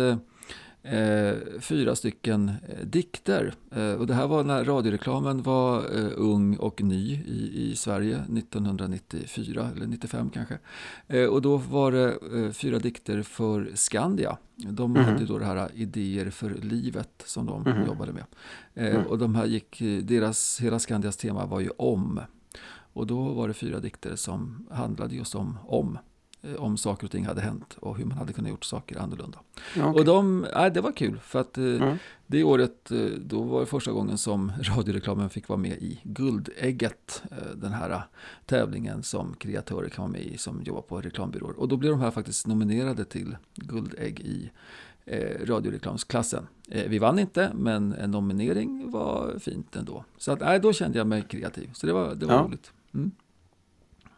Speaker 1: eh, fyra stycken eh, dikter. Eh, och det här var när radioreklamen var eh, ung och ny i, i Sverige 1994 eller 95 kanske. Eh, och då var det eh, fyra dikter för Skandia. De hade ju då det här Idéer för livet som de jobbade med. Eh, Och de här gick, deras, hela Skandias tema var ju om. Och då var det fyra dikter som handlade just om om. Eh, Om saker och ting hade hänt och hur man hade kunnat gjort saker annorlunda.
Speaker 2: Ja, okej.
Speaker 1: Och de, nej, det var kul för att
Speaker 2: Mm.
Speaker 1: det året, eh, då var det första gången som (laughs) radioreklamen fick vara med i Guldägget. Den här tävlingen som kreatörer kan vara med i som jobbar på reklambyråer. Och då blev de här faktiskt nominerade till Guldägg i eh, radioreklamsklassen. Eh, vi vann inte, men en nominering var fint ändå. Så att, nej, då kände jag mig kreativ. Så det var, det var
Speaker 2: Ja.
Speaker 1: roligt. Mm.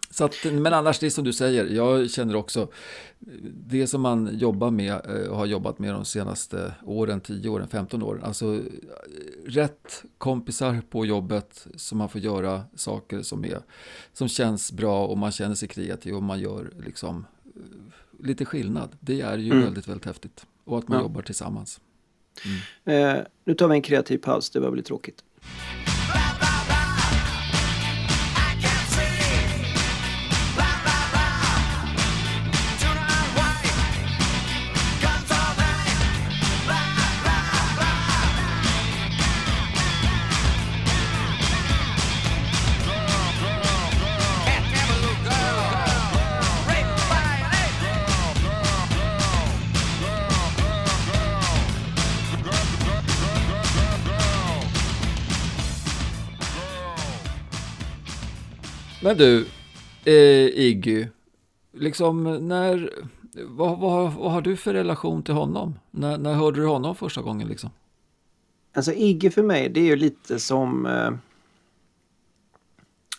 Speaker 1: Så att, men annars, det är som du säger, jag känner också det som man jobbar med eh, och har jobbat med de senaste åren, 10 åren, 15 åren. Alltså rätt kompisar på jobbet som man får göra saker som, är, som känns bra och man känner sig kreativ och man gör liksom lite skillnad. Det är ju
Speaker 2: Mm.
Speaker 1: väldigt, väldigt häftigt. Och att man
Speaker 2: Ja.
Speaker 1: jobbar tillsammans.
Speaker 2: Eh, nu tar vi en kreativ paus, det var väl tråkigt.
Speaker 1: Men du, eh, Iggy, liksom när, vad, vad, vad har du för relation till honom? När, när hörde du honom första gången liksom?
Speaker 2: Alltså Iggy för mig, det är ju lite som eh,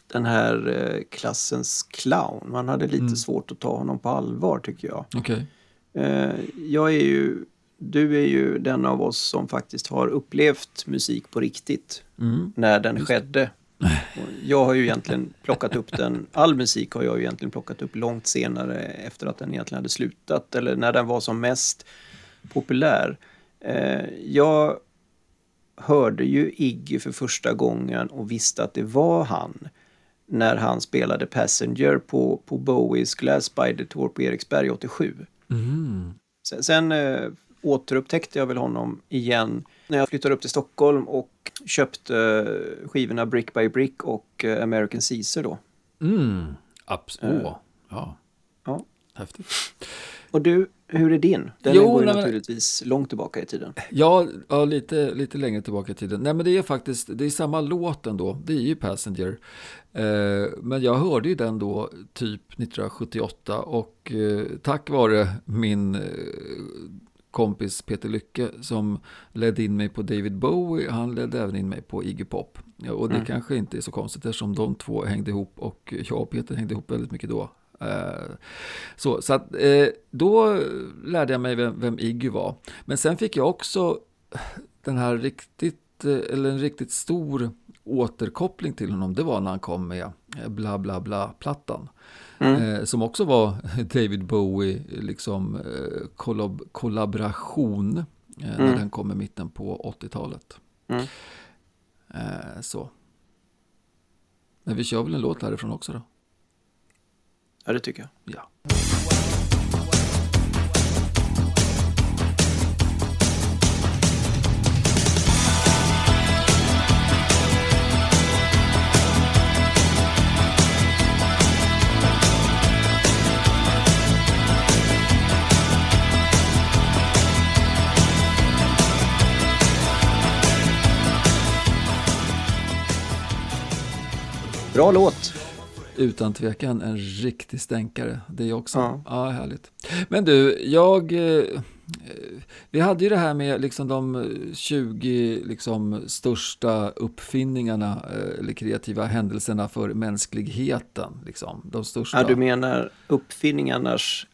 Speaker 2: den här eh, klassens clown. Man hade lite svårt att ta honom på allvar tycker jag.
Speaker 1: Okej.
Speaker 2: Eh, jag är ju, du är ju den av oss som faktiskt har upplevt musik på riktigt. När den skedde. Jag har ju egentligen plockat upp den, all musik har jag ju egentligen plockat upp långt senare efter att den egentligen hade slutat eller när den var som mest populär. Eh, jag hörde ju Iggy för första gången och visste att det var han när han spelade Passenger på, på Bowies Glass Spider Tour på Eriksberg 87. Sen, sen eh, återupptäckte jag väl honom igen när jag flyttade upp till Stockholm och köpte eh, skivorna Brick by Brick och eh, American Caesar då.
Speaker 1: Mm, abs- åh, ja,
Speaker 2: Ja.
Speaker 1: häftigt.
Speaker 2: Och du, hur är din? Den
Speaker 1: Jo,
Speaker 2: går ju
Speaker 1: men-
Speaker 2: naturligtvis långt tillbaka i tiden.
Speaker 1: Ja, ja lite, lite längre tillbaka i tiden. Nej, men det är faktiskt, det är samma låt ändå. Det är ju Passenger. Eh, men jag hörde ju den då typ 1978 och eh, tack vare min eh, kompis Peter Lycke som ledde in mig på David Bowie, han ledde även in mig på Iggy Pop. Och det kanske inte är så konstigt eftersom de två hängde ihop och jag och Peter hängde ihop väldigt mycket då. Eh, Så, så att, eh, då lärde jag mig vem, vem Iggy var. Men sen fick jag också den här riktigt, eh, eller en riktigt stor återkoppling till honom. Det var när han kom med Bla Bla Bla-plattan. Eh, som också var (laughs) David Bowie, liksom eh, kollab kollaboration. Eh, När den kom i mitten på 80-talet.
Speaker 2: Mm.
Speaker 1: Eh, så. Men vi kör väl en låt därifrån också då?
Speaker 2: Ja, det tycker jag.
Speaker 1: Ja.
Speaker 2: Bra låt!
Speaker 1: Utan tvekan en riktig stänkare. Det är också.
Speaker 2: Ja.
Speaker 1: Ja. härligt. Men du, jag... eh, Vi hade ju det här med liksom de 20 liksom, största uppfinningarna eh, eller kreativa händelserna för mänskligheten. Liksom. De största.
Speaker 2: Ja, du menar uppfinningarnas,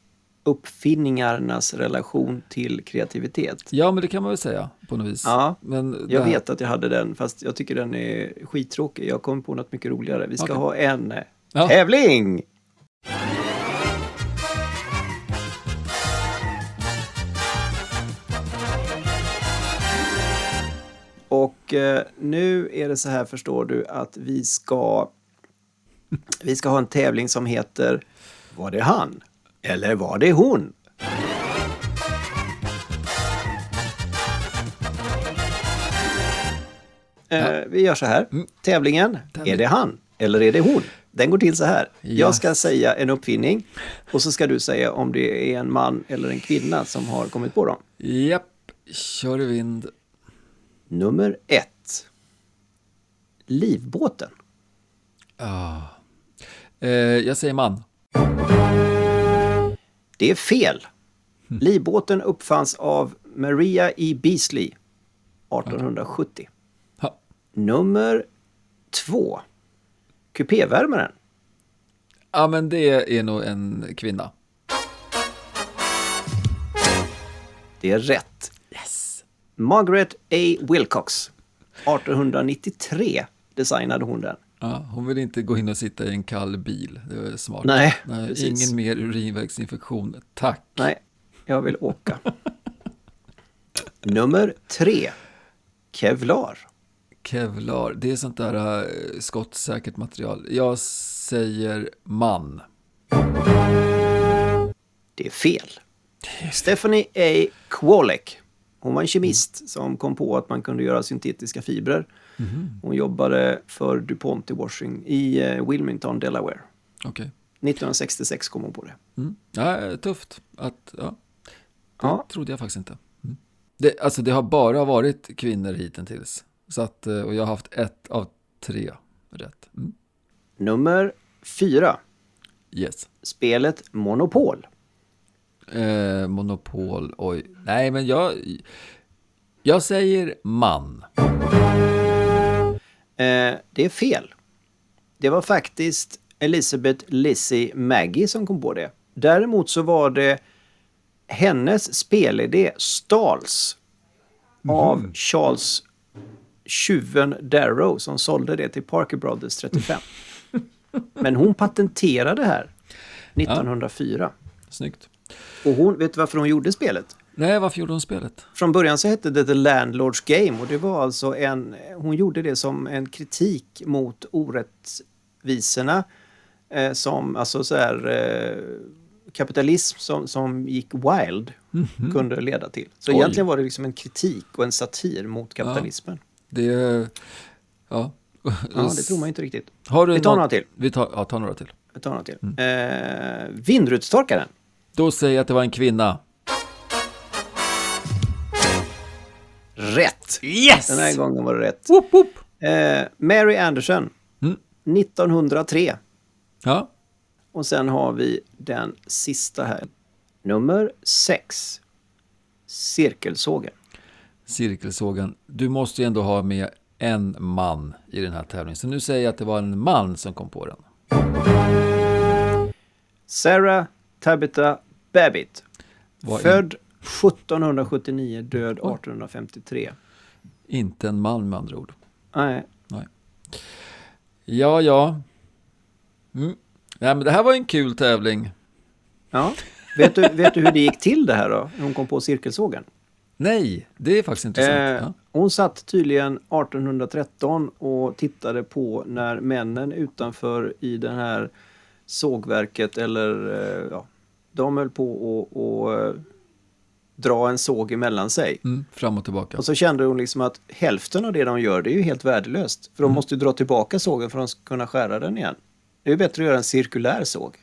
Speaker 2: uppfinningarnas relation till kreativitet?
Speaker 1: Ja, men det kan man väl säga på något vis.
Speaker 2: Ja,
Speaker 1: men
Speaker 2: Jag
Speaker 1: här-
Speaker 2: vet att jag hade den, fast jag tycker den är skittråkig. Jag kom på något mycket roligare. Vi ska
Speaker 1: Okej.
Speaker 2: ha en eh,
Speaker 1: Ja.
Speaker 2: tävling! Och eh, nu är det så här, förstår du, att vi ska, vi ska ha en tävling som heter Var det han? Eller var det hon? Eh, vi gör så här. Tävlingen, är det han eller är det hon? Den går till så här. Jag
Speaker 1: Yes.
Speaker 2: ska säga en uppfinning och så ska du säga om det är en man eller en kvinna som har kommit på dem.
Speaker 1: Japp, kör i vind.
Speaker 2: Nummer ett. Livbåten.
Speaker 1: Eh, jag säger man.
Speaker 2: Det är fel. Livbåten uppfanns av Maria E. Beasley 1870.
Speaker 1: Ha.
Speaker 2: Nummer två. Kupévärmaren.
Speaker 1: Ja, men det är nog en kvinna.
Speaker 2: Det är rätt.
Speaker 1: Yes.
Speaker 2: Margaret A. Wilcox. 1893 designade hon den.
Speaker 1: Ja, hon vill inte gå in och sitta i en kall bil. Det var smart.
Speaker 2: Nej,
Speaker 1: Nej ingen mer urinvägsinfektion. Tack.
Speaker 2: Nej, jag vill åka. Nummer tre. Kevlar.
Speaker 1: Kevlar, det är sånt där äh, skottsäkert material. Jag säger man.
Speaker 2: Det är fel. Stephanie A. Kwolek. Hon var en kemist som kom på att man kunde göra syntetiska fibrer. Hon jobbade för DuPont i Washington, i eh, Wilmington, Delaware.
Speaker 1: Okej.
Speaker 2: 1966 kom hon på det.
Speaker 1: Mm. Ja, eh, tufft. Att, ja. Det
Speaker 2: Ja.
Speaker 1: trodde jag faktiskt inte. Mm. Det, alltså det har bara varit kvinnor hittills. Så att, eh, och jag har haft ett av tre rätt. Mm.
Speaker 2: Nummer Fyra.
Speaker 1: Yes.
Speaker 2: Spelet Monopol.
Speaker 1: Eh, monopol, oj. Nej, men jag... Jag säger man.
Speaker 2: Eh, det är fel. Det var faktiskt Elisabeth Lizzie Maggie som kom på det. Däremot så var det hennes spelidé stals av Charles tjuven Darrow som sålde det till Parker Brothers 35. (laughs) Men hon patenterade det här 1904.
Speaker 1: Snyggt.
Speaker 2: Och hon, vet du varför hon gjorde spelet?
Speaker 1: Nej, varför gjorde hon spelet?
Speaker 2: Från början så hette det The Landlords Game och det var alltså en, hon gjorde det som en kritik mot orättvisorna eh, som, alltså så här, eh, kapitalism som, som gick wild kunde leda till. Så
Speaker 1: Oj.
Speaker 2: egentligen var det liksom en kritik och en satir mot kapitalismen.
Speaker 1: Det... Ja.
Speaker 2: Ja, det tror man inte riktigt.
Speaker 1: Har du
Speaker 2: Vi tar
Speaker 1: någon-
Speaker 2: några till.
Speaker 1: Vi tar, ja, ta några till.
Speaker 2: Vi tar några till. Eh, vindrutetorkaren.
Speaker 1: Då säger jag att det var en kvinna.
Speaker 2: Rätt!
Speaker 1: Yes!
Speaker 2: Den här gången var det rätt.
Speaker 1: Whoop, whoop.
Speaker 2: Eh, Mary Anderson.
Speaker 1: Mm.
Speaker 2: 1903.
Speaker 1: Ja.
Speaker 2: Och sen har vi den sista här. Nummer 6. Cirkelsågen.
Speaker 1: Cirkelsågen. Du måste ju ändå ha med en man i den här tävlingen. Så nu säger jag att det var en man som kom på den.
Speaker 2: Sarah Tabitha Babbitt. Född 1779, död 1853.
Speaker 1: Inte en man med andra ord.
Speaker 2: Nej,
Speaker 1: Nej. Ja, ja. Mm. Nej, men det här var en kul tävling.
Speaker 2: ja. Vet du, vet du hur det gick till det här då? När hon kom på cirkelsågen?
Speaker 1: Nej, det är faktiskt intressant.
Speaker 2: Eh,
Speaker 1: ja.
Speaker 2: hon satt tydligen 1813 och tittade på när männen utanför i det här sågverket eller eh, ja, de höll på att och, eh, dra en såg emellan sig.
Speaker 1: Mm, fram och tillbaka.
Speaker 2: Och så kände hon liksom att hälften av det de gör det är ju helt värdelöst. För de
Speaker 1: Mm.
Speaker 2: måste dra tillbaka sågen för att de ska kunna skära den igen. Det är ju bättre att göra en cirkulär såg.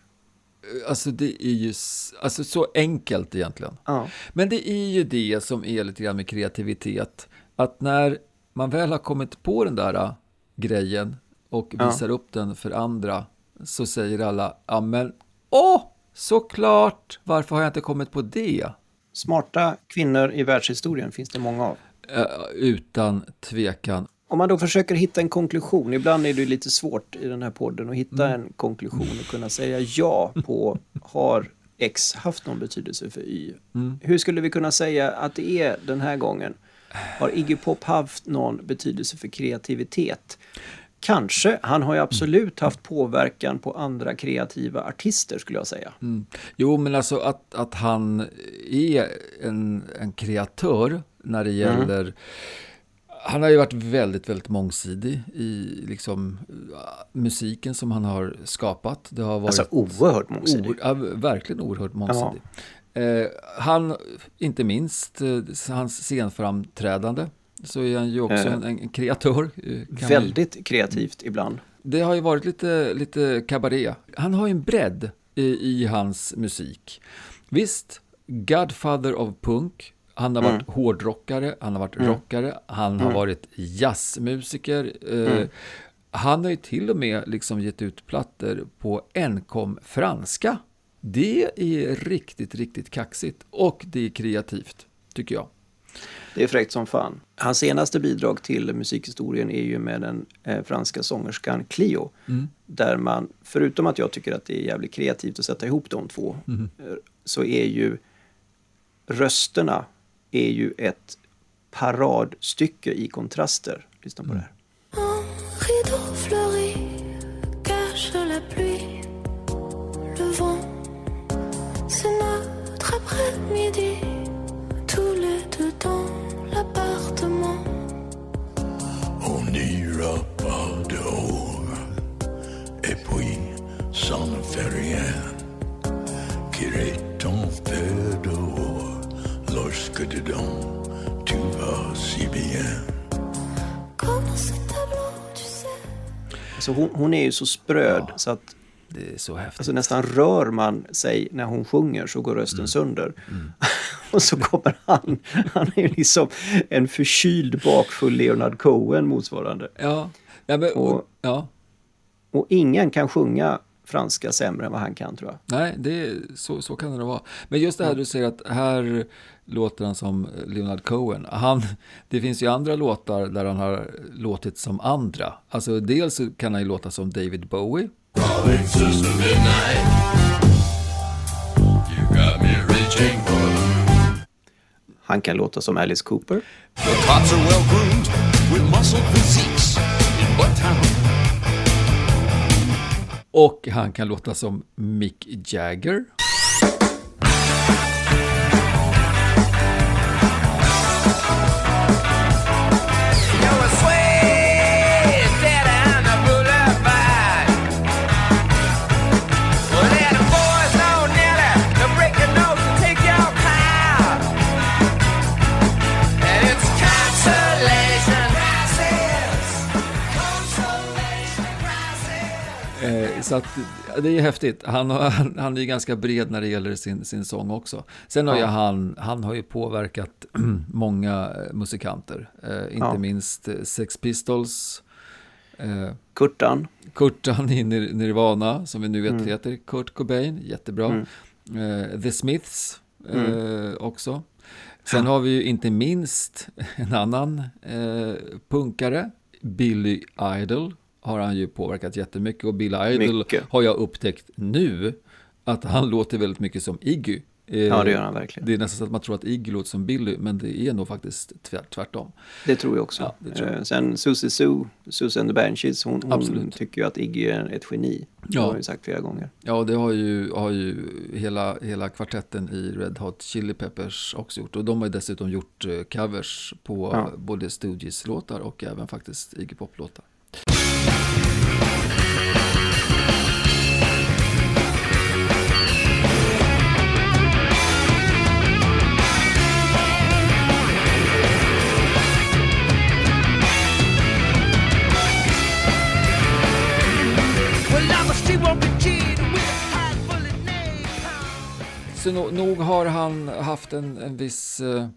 Speaker 1: Alltså det är ju alltså, så enkelt egentligen.
Speaker 2: Ja.
Speaker 1: Men det är ju det som är lite grann med kreativitet. Att när man väl har kommit på den där äh, grejen och
Speaker 2: Ja.
Speaker 1: visar upp den för andra så säger alla, ja men åh, såklart, varför har jag inte kommit på det?
Speaker 2: Smarta kvinnor i världshistorien finns det många av.
Speaker 1: Eh, utan tvekan.
Speaker 2: Om man då försöker hitta en konklusion, ibland är det lite svårt i den här podden att hitta en konklusion och kunna säga ja på har X haft någon betydelse för Y? Hur skulle vi kunna säga att det är den här gången? Har Iggy Pop haft någon betydelse för kreativitet? Kanske. Han har ju absolut haft påverkan på andra kreativa artister skulle jag säga.
Speaker 1: Mm. Jo, men alltså att, att han är en, en kreatör när det gäller... Han har ju varit väldigt, väldigt mångsidig i liksom, musiken som han har skapat. Det har varit
Speaker 2: Alltså oerhört mångsidig.
Speaker 1: or, ja, verkligen oerhört mångsidig. Eh, han, inte minst eh, hans scenframträdande, så är han ju också
Speaker 2: Eh.
Speaker 1: en, en kreatör. eh, kan man-
Speaker 2: Väldigt kreativt ibland.
Speaker 1: det har ju varit lite, lite kabaré. Han har ju en bredd i, i hans musik. Visst, Godfather of Punk. Han har varit hårdrockare, han har varit rockare, han har varit jazzmusiker. Eh, Han har ju till och med liksom gett ut plattor på enkom franska. Det är riktigt, riktigt kaxigt och det är kreativt, tycker jag.
Speaker 2: Det är fräckt som fan. Hans senaste bidrag till musikhistorien är ju med den eh, franska sångerskan Clio. Där man, förutom att jag tycker att det är jävligt kreativt att sätta ihop de två, eh, så är ju rösterna är ju ett paradstycke i kontraster. Lyssna på det här. Alltså hon, hon är ju så spröd så att
Speaker 1: Det är så häftigt.
Speaker 2: alltså nästan rör man sig när hon sjunger så går rösten sönder. (laughs) Och så kommer han, han är ju liksom en förkyld bakfull Leonard Cohen motsvarande.
Speaker 1: Ja, ja, men,
Speaker 2: Och-
Speaker 1: ja.
Speaker 2: Och ingen kan sjunga franska sämre än vad han kan tror jag.
Speaker 1: Nej, det så, så kan det vara. Men just det här du säger att här låter han som Leonard Cohen. Han, (laughs) det finns ju andra låtar där han har låtit som andra. Alltså dels kan han ju låta som David Bowie.
Speaker 7: Calling Sister Midnight. You got me reaching for the moon.
Speaker 2: Han kan låta som Alice Cooper.
Speaker 1: Och han kan låta som Mick Jagger. Så att, ja, det är häftigt. Han, han, han är ju ganska bred när det gäller sin, sin sång också. Sen har ju han, han har ju påverkat (clears throat) många eh, musikanter. Eh, inte
Speaker 2: Ja.
Speaker 1: minst eh, Sex Pistols. Eh,
Speaker 2: Kurtan.
Speaker 1: Kurtan i Nir- Nirvana, som vi nu vet heter Kurt Cobain, jättebra. Eh, The Smiths eh, också. Sen har vi ju inte minst en annan punkare, Billy Idol. Har han ju påverkat jättemycket och Billy Idol
Speaker 2: Mycket.
Speaker 1: har jag upptäckt nu att han (laughs) låter väldigt mycket som Iggy. Eh,
Speaker 2: Ja, det gör han verkligen.
Speaker 1: Det är nästan så att man tror att Iggy låter som Billy, men det är nog faktiskt tvärt, tvärtom.
Speaker 2: Det tror jag också.
Speaker 1: Ja, tror jag.
Speaker 2: Eh, Sen Susie Sue, Susie and the Banshees, hon, hon tycker ju att Iggy är ett geni. Det
Speaker 1: Ja.
Speaker 2: har hon ju sagt flera gånger.
Speaker 1: Ja, det har ju, har ju hela, hela kvartetten i Red Hot Chili Peppers också gjort. Och de har ju dessutom gjort eh, covers på
Speaker 2: Ja.
Speaker 1: både Stooges-låtar och även faktiskt Iggy Pop-låtar. Så no, nog har han haft en, en viss eh,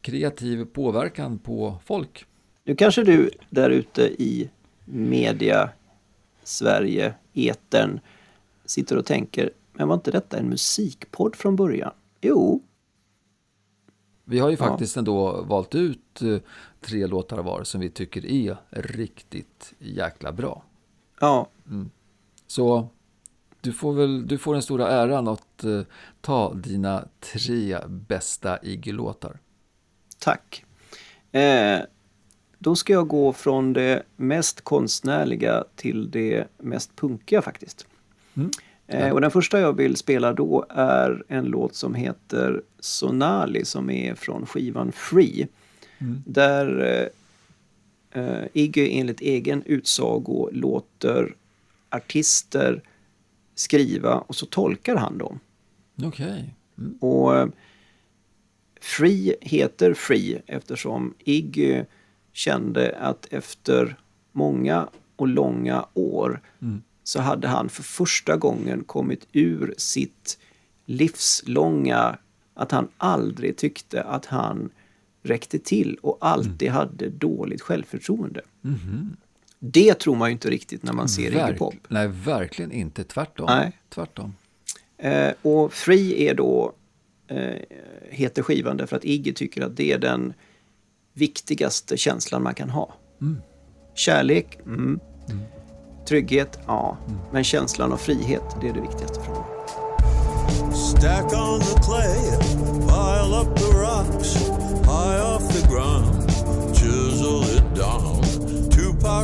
Speaker 1: kreativ påverkan på folk.
Speaker 2: Nu kanske du där ute i media Sverige, etern, sitter och tänker, men var inte detta en musikpodd från början? Jo,
Speaker 1: Vi har ju
Speaker 2: Ja.
Speaker 1: faktiskt ändå valt ut eh, tre låtar var som vi tycker är riktigt jäkla bra.
Speaker 2: ja,
Speaker 1: Så du får väl du får den stora äran att eh, ta dina tre bästa Iggy-låtar.
Speaker 2: tack. Eh, då ska jag gå från det mest konstnärliga till det mest punkiga faktiskt.
Speaker 1: Mm.
Speaker 2: Eh, och den första jag vill spela då är en låt som heter Sonali som är från skivan Free. Där eh, eh, Iggy enligt egen utsago låter artister skriva och så tolkar han dem.
Speaker 1: Okej. Mm.
Speaker 2: Och eh, Free heter Free eftersom Iggy kände att efter många och långa år så hade han för första gången kommit ur sitt livslånga, att han aldrig tyckte att han räckte till och alltid hade dåligt självförtroende. Det tror man ju inte riktigt när man ser Iggy
Speaker 1: Verk-
Speaker 2: Pop.
Speaker 1: Nej, verkligen inte. Tvärtom.
Speaker 2: Nej.
Speaker 1: Tvärtom.
Speaker 2: Eh, och Free är då, eh, heter skivan därför att Iggy tycker att det är den viktigaste känslan man kan ha. Kärlek, mm. Trygghet, ja. Men känslan av frihet, det är det viktigaste för honom.
Speaker 8: Stack on the clay, pile up the rocks, high off the ground, chisel it down.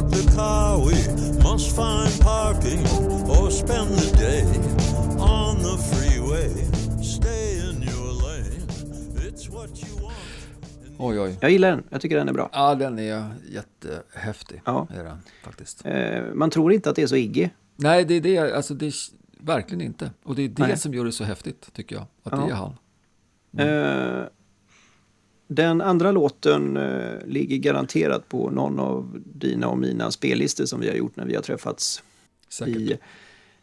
Speaker 8: To park the car, we must find parking or spend the day on the freeway. Stay in your lane, it's what you want.
Speaker 1: Oj, oj.
Speaker 2: Jag gillar den, jag tycker den är bra.
Speaker 1: Ja, den är jättehäftig.
Speaker 2: Ja.
Speaker 1: Är den, faktiskt.
Speaker 2: Eh, man tror inte att det är så Iggy.
Speaker 1: Nej, det är det. Alltså, det är verkligen inte. Och det är det
Speaker 2: Nej.
Speaker 1: som gör det så häftigt, tycker jag. Att
Speaker 2: Ja.
Speaker 1: det är han.
Speaker 2: Eh, den andra låten eh, ligger garanterat på någon av dina och mina spellistor som vi har gjort när vi har träffats
Speaker 1: Säkert.
Speaker 2: i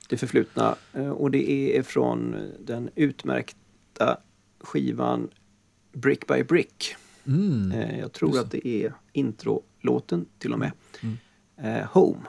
Speaker 2: det förflutna. Eh, Och det är från den utmärkta skivan Brick by Brick.
Speaker 1: Mm.
Speaker 2: Eh, Jag tror att det är introlåten till och med.
Speaker 1: Mm.
Speaker 2: Eh. Home,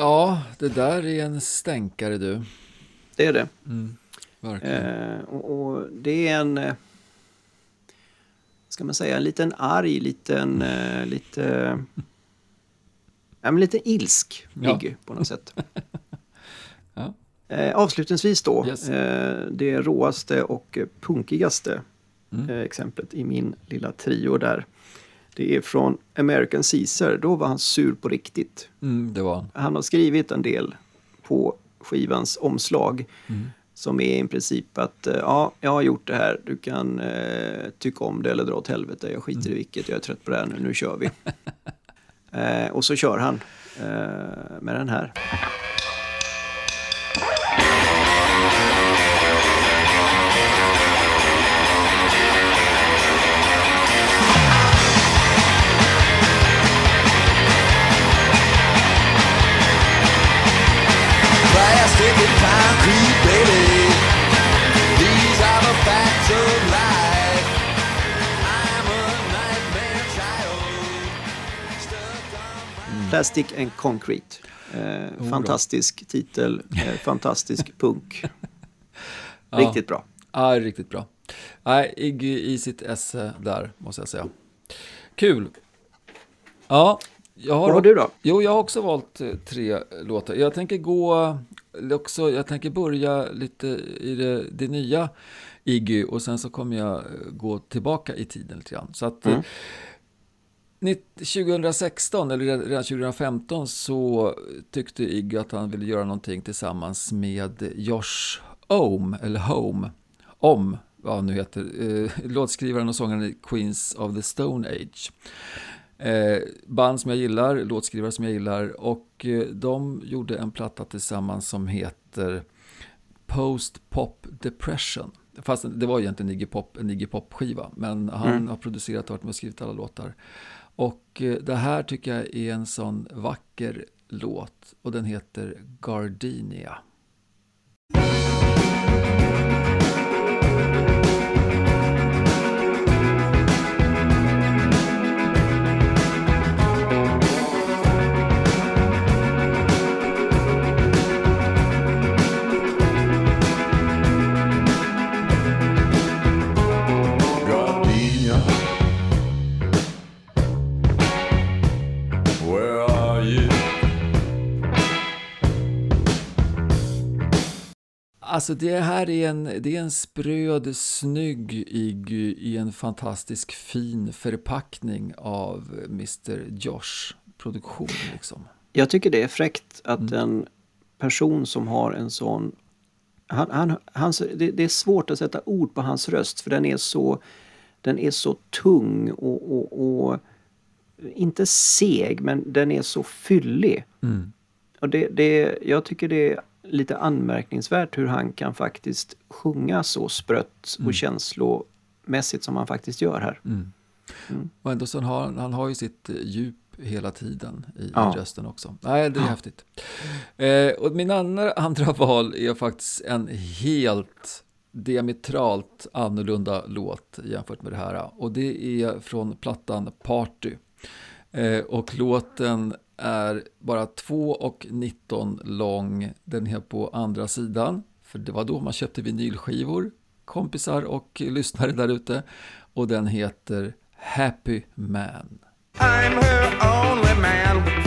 Speaker 1: Ja, det där är en stänkare du.
Speaker 2: Det är det.
Speaker 1: Verkligen.
Speaker 2: Eh, och, och det är en, eh, ska man säga, en liten arg, liten, eh, lite, ja, men lite ilsk
Speaker 1: Ja.
Speaker 2: Iggy på något sätt. (laughs)
Speaker 1: Ja.
Speaker 2: Eh, avslutningsvis då,
Speaker 1: Yes.
Speaker 2: eh, det råaste och punkigaste
Speaker 1: Mm.
Speaker 2: eh, exemplet i min lilla trio där. Det är från American Caesar, då var han sur på riktigt.
Speaker 1: Mm, det var han.
Speaker 2: Har skrivit en del på skivans omslag.
Speaker 1: Mm.
Speaker 2: Som är i princip att eh, ja, jag har gjort det här. Du kan eh, tycka om det eller dra åt helvete. Jag skiter
Speaker 1: Mm.
Speaker 2: i vilket. Jag är trött på det här nu. Nu kör vi. (laughs) eh, och så kör han eh, med den här.
Speaker 7: Plastic and Concrete.
Speaker 2: Eh, fantastisk titel. Eh, (laughs) fantastisk punk. (laughs) Riktigt bra.
Speaker 1: Ja, riktigt bra. Nej, Iggy i sitt esse där, måste jag säga. Kul. Ja, jag har...
Speaker 2: Vad har du då?
Speaker 1: Jo, jag har också valt eh, tre låtar. Jag tänker gå eh, också, jag tänker börja lite i det, det nya Iggy och sen så kommer jag eh, gå tillbaka i tiden lite grann. Så att
Speaker 2: Mm.
Speaker 1: Eh, nitt- 2016 eller redan redan 2015 så tyckte Iggy att han ville göra någonting tillsammans med Josh Ohm, eller Home, om, vad han nu heter, eh, låtskrivaren och sångaren i Queens of the Stone Age. Eh, band som jag gillar, låtskrivare som jag gillar och eh, de gjorde en platta tillsammans som heter Post Pop Depression. Fast det var egentligen Iggy Pop, en Iggy Pop-skiva, men han har producerat och varit med och skrivit alla låtar. Och eh, det här tycker jag är en sån vacker låt och den heter Gardenia. Alltså det här är en, det är en spröd, snygg Iggy i en fantastisk fin förpackning av Mr Josh produktion liksom.
Speaker 2: Jag tycker det är fräckt att en person som har en sån... Han, han, hans, det, det är svårt att sätta ord på hans röst för den är så, den är så tung och, och, och inte seg men den är så fyllig. Och det, det, jag tycker det är lite anmärkningsvärt hur han kan faktiskt sjunga så sprött och känslomässigt som han faktiskt gör här.
Speaker 1: Och ändå så har han, har ju sitt eh, djup hela tiden i,
Speaker 2: Ja.
Speaker 1: rösten också. Nej, det är häftigt. Eh, och min andra, (laughs) andra val är faktiskt en helt diametralt annorlunda låt jämfört med det här. Och det är från plattan Party. Eh, och låten är bara 2 och 19 lång. Den är på andra sidan. För det var då man köpte vinylskivor, kompisar och lyssnare där ute. Och den heter Happy Man.
Speaker 5: I'm her only man,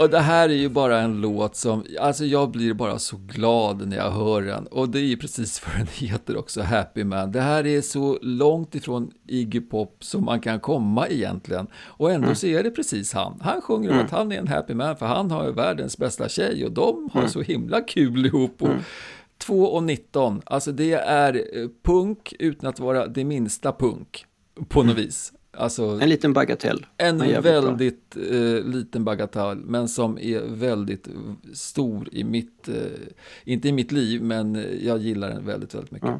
Speaker 1: Och det här är ju bara en låt som, alltså jag blir bara så glad när jag hör den. Och det är ju precis (laughs) vad den heter också, Happy Man. Det här är så långt ifrån Iggy Pop som man kan komma egentligen. Och ändå så är det precis han. Han sjunger om att han är en happy man för han har ju världens bästa tjej och de har så himla kul ihop. Och 2 och 19, alltså det är eh, punk utan att vara det minsta punk på något vis. Alltså,
Speaker 2: En liten bagatell.
Speaker 1: en väldigt eh, liten bagatell, men som är väldigt stor i mitt, eh, inte i mitt liv, men jag gillar den väldigt, väldigt mycket.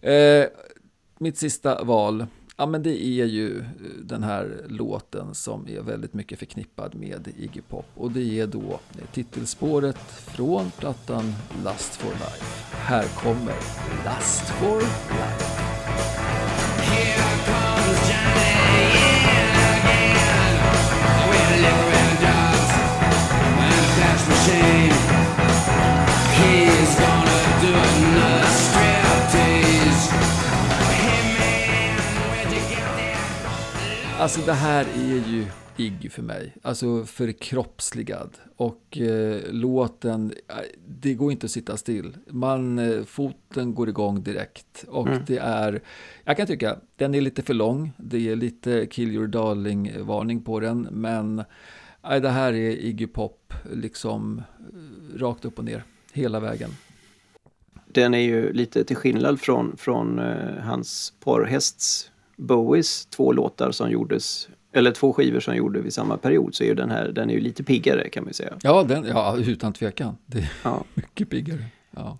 Speaker 1: Eh, mitt sista val, ja men det är ju den här låten som är väldigt mycket förknippad med Iggy Pop. Och det är då titelspåret från plattan Lust for Life. Här kommer Lust for Life. Alltså det här är ju Iggy för mig. Alltså förkroppsligad. Och eh, låten, eh, det går inte att sitta still. Man, eh, foten går igång direkt. Och det är, jag kan tycka, den är lite för lång. Det är lite kill your darling-varning på den. Men eh, det här är Iggy Pop, liksom eh, rakt upp och ner. Hela vägen.
Speaker 2: Den är ju lite till skillnad från, från eh, hans porrhästs Bowies två låtar som gjordes, eller två skivor som gjorde vid samma period, så är ju den här, den är ju lite piggare kan man säga.
Speaker 1: Ja, den, ja utan tvekan. Det är
Speaker 2: Ja. (laughs)
Speaker 1: mycket piggare. Ja,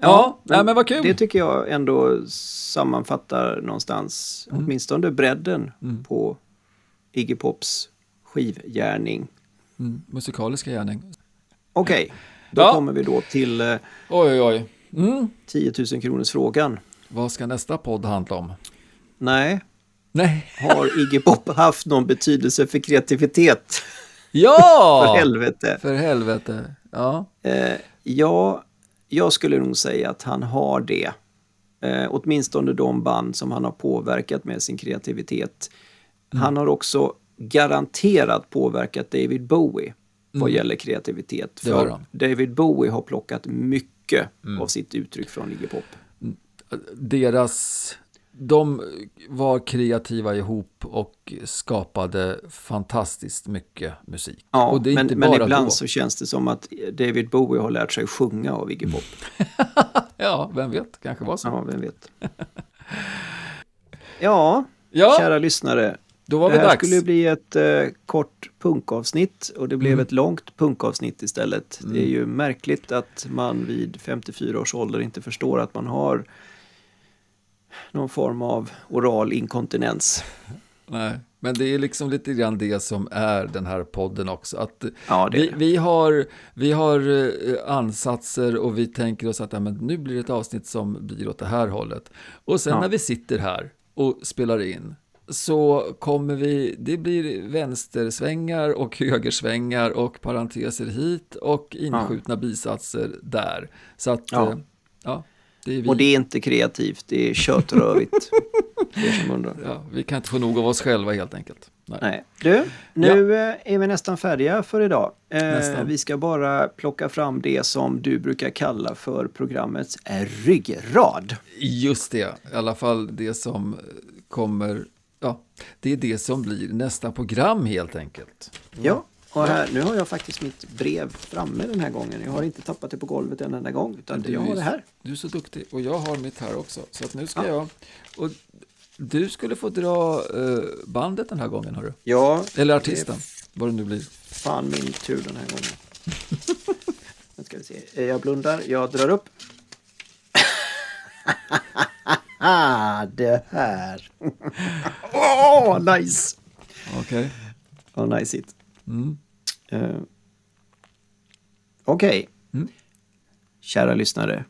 Speaker 1: ja, nej, men vad kul.
Speaker 2: Det tycker jag ändå sammanfattar någonstans,
Speaker 1: Mm.
Speaker 2: åtminstone bredden på Iggy Pops skivgärning.
Speaker 1: Mm, musikaliska gärning.
Speaker 2: Okej, då
Speaker 1: Ja.
Speaker 2: kommer vi då till eh,
Speaker 1: Oj, oj, oj. Mm.
Speaker 2: 10 000 kronors frågan.
Speaker 1: Vad ska nästa podd handla om?
Speaker 2: Nej,
Speaker 1: Nej.
Speaker 2: har Iggy Pop (laughs) haft någon betydelse för kreativitet?
Speaker 1: Ja! (laughs)
Speaker 2: För helvete.
Speaker 1: För helvete. Ja.
Speaker 2: Eh, ja, jag skulle nog säga att han har det. Eh, åtminstone de band som han har påverkat med sin kreativitet.
Speaker 1: Mm.
Speaker 2: Han har också garanterat påverkat David Bowie vad gäller kreativitet.
Speaker 1: Mm.
Speaker 2: För. David Bowie har plockat mycket
Speaker 1: Mm.
Speaker 2: av sitt uttryck från Iggy Pop.
Speaker 1: Deras... De var kreativa ihop och skapade fantastiskt mycket musik.
Speaker 2: Ja, men, men ibland
Speaker 1: då.
Speaker 2: så känns det som att David Bowie har lärt sig sjunga av Iggy Pop. (laughs)
Speaker 1: Ja, vem vet, kanske var så.
Speaker 2: Ja, vem vet. (laughs) Ja,
Speaker 1: Ja,
Speaker 2: kära lyssnare.
Speaker 1: Då var
Speaker 2: det
Speaker 1: det
Speaker 2: här
Speaker 1: dags.
Speaker 2: skulle bli ett eh, kort punkavsnitt och det blev
Speaker 1: Mm.
Speaker 2: ett långt punkavsnitt istället. Det är ju märkligt att man vid 54 års ålder inte förstår att man har någon form av oral inkontinens.
Speaker 1: Nej, men det är liksom lite grann det som är den här podden också. Att
Speaker 2: Ja,
Speaker 1: vi, vi har, vi har eh, ansatser och vi tänker oss att ja, men nu blir det ett avsnitt som blir åt det här hållet. Och sen
Speaker 2: Ja.
Speaker 1: när vi sitter här och spelar in så kommer vi, det blir vänstersvängar och högersvängar och parenteser hit och inskjutna bisatser där. Så att,
Speaker 2: Ja.
Speaker 1: eh, ja, det är vi.
Speaker 2: Och det är inte kreativt, det är (laughs) undrar.
Speaker 1: ja, vi kan inte få nog av oss själva helt enkelt. Nej.
Speaker 2: Nej. Du, nu eh, är vi nästan färdiga för idag. Eh, vi ska bara plocka fram det som du brukar kalla för programmets ryggrad.
Speaker 1: Just det, i alla fall det som kommer, ja, det är det som blir nästa program helt enkelt.
Speaker 2: Ja, och här, nu har jag faktiskt mitt brev framme den här gången. Jag har inte tappat det på golvet en enda gång, utan jag har det här.
Speaker 1: Du är så duktig och jag har mitt här också. Så att nu ska
Speaker 2: Ja.
Speaker 1: jag, och du skulle få dra eh, bandet den här gången hörru.
Speaker 2: Ja,
Speaker 1: Eller artisten, vad det nu blir.
Speaker 2: fan min tur den här gången. nu ska vi se. Jag blundar, jag drar upp. (laughs) det här. (laughs) Åh, nice!
Speaker 1: Okej.
Speaker 2: Vad nice it.
Speaker 1: Mm.
Speaker 2: Eh, Okej.
Speaker 1: Mm.
Speaker 2: Kära lyssnare.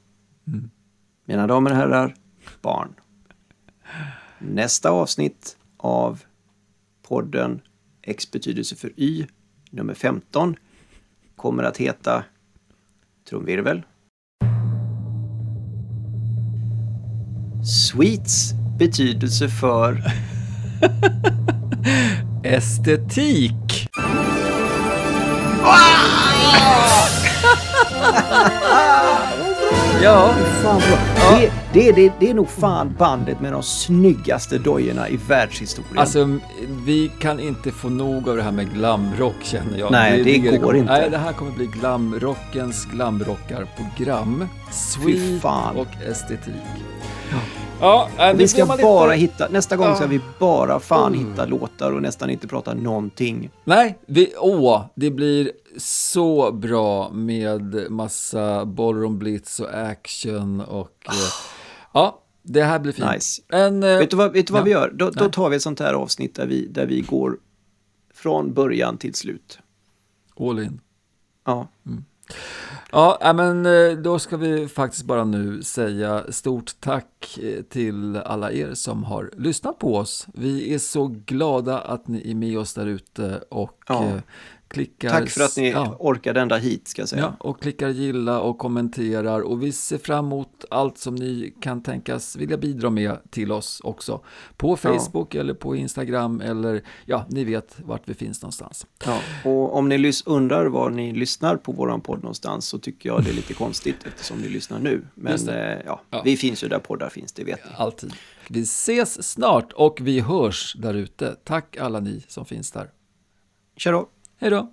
Speaker 2: Mina damer och herrar, barn. Nästa avsnitt av podden X betydelse för Y, nummer 15, kommer att heta trumvirvel. Sweets betydelse för (laughs)
Speaker 1: Estetik! (laughs) ja,
Speaker 2: Fan. Det, det, det, det är nog fan bandet med de snyggaste dojorna i världshistorien.
Speaker 1: alltså vi kan inte få nog av det här med glamrock känner jag.
Speaker 2: Nej, det
Speaker 1: ligger-
Speaker 2: går inte.
Speaker 1: Nej, det här kommer bli glamrockens glamrockarprogram. Sweet och estetik. Ja, äh,
Speaker 2: Vi ska bara
Speaker 1: lite-
Speaker 2: hitta, nästa gång ska
Speaker 1: Ah.
Speaker 2: vi bara fan
Speaker 1: Mm.
Speaker 2: hitta låtar och nästan inte prata någonting.
Speaker 1: Nej, vi, åh, det blir så bra med massa ballroom blitz och action och... eh, Ja, det här blir fint.
Speaker 2: Nice.
Speaker 1: En, eh,
Speaker 2: Vet du vad, vet du vad
Speaker 1: ja.
Speaker 2: vi gör? Då, då tar vi ett sånt här avsnitt där vi, där vi går från början till slut.
Speaker 1: All in.
Speaker 2: Ja,
Speaker 1: Ja, men eh, då ska vi faktiskt bara nu säga stort tack eh, till alla er som har lyssnat på oss. Vi är så glada att ni är med oss där ute och
Speaker 2: Ja.
Speaker 1: Klickar...
Speaker 2: tack för att ni
Speaker 1: ja,
Speaker 2: orkade ända hit ska jag säga.
Speaker 1: ja, och klickar gilla och kommenterar och vi ser fram emot allt som ni kan tänkas vilja bidra med till oss också. På Facebook eller på Instagram eller ja, ni vet vart vi finns någonstans.
Speaker 2: Ja, och om ni undrar var ni lyssnar på våran podd någonstans så tycker jag det är lite konstigt eftersom ni lyssnar nu. Men eh, ja,
Speaker 1: Ja.
Speaker 2: vi finns ju där poddar finns, det vet ni.
Speaker 1: Alltid. Vi ses snart och vi hörs där ute. Tack alla ni som finns där.
Speaker 2: Kör då!
Speaker 1: Hej då!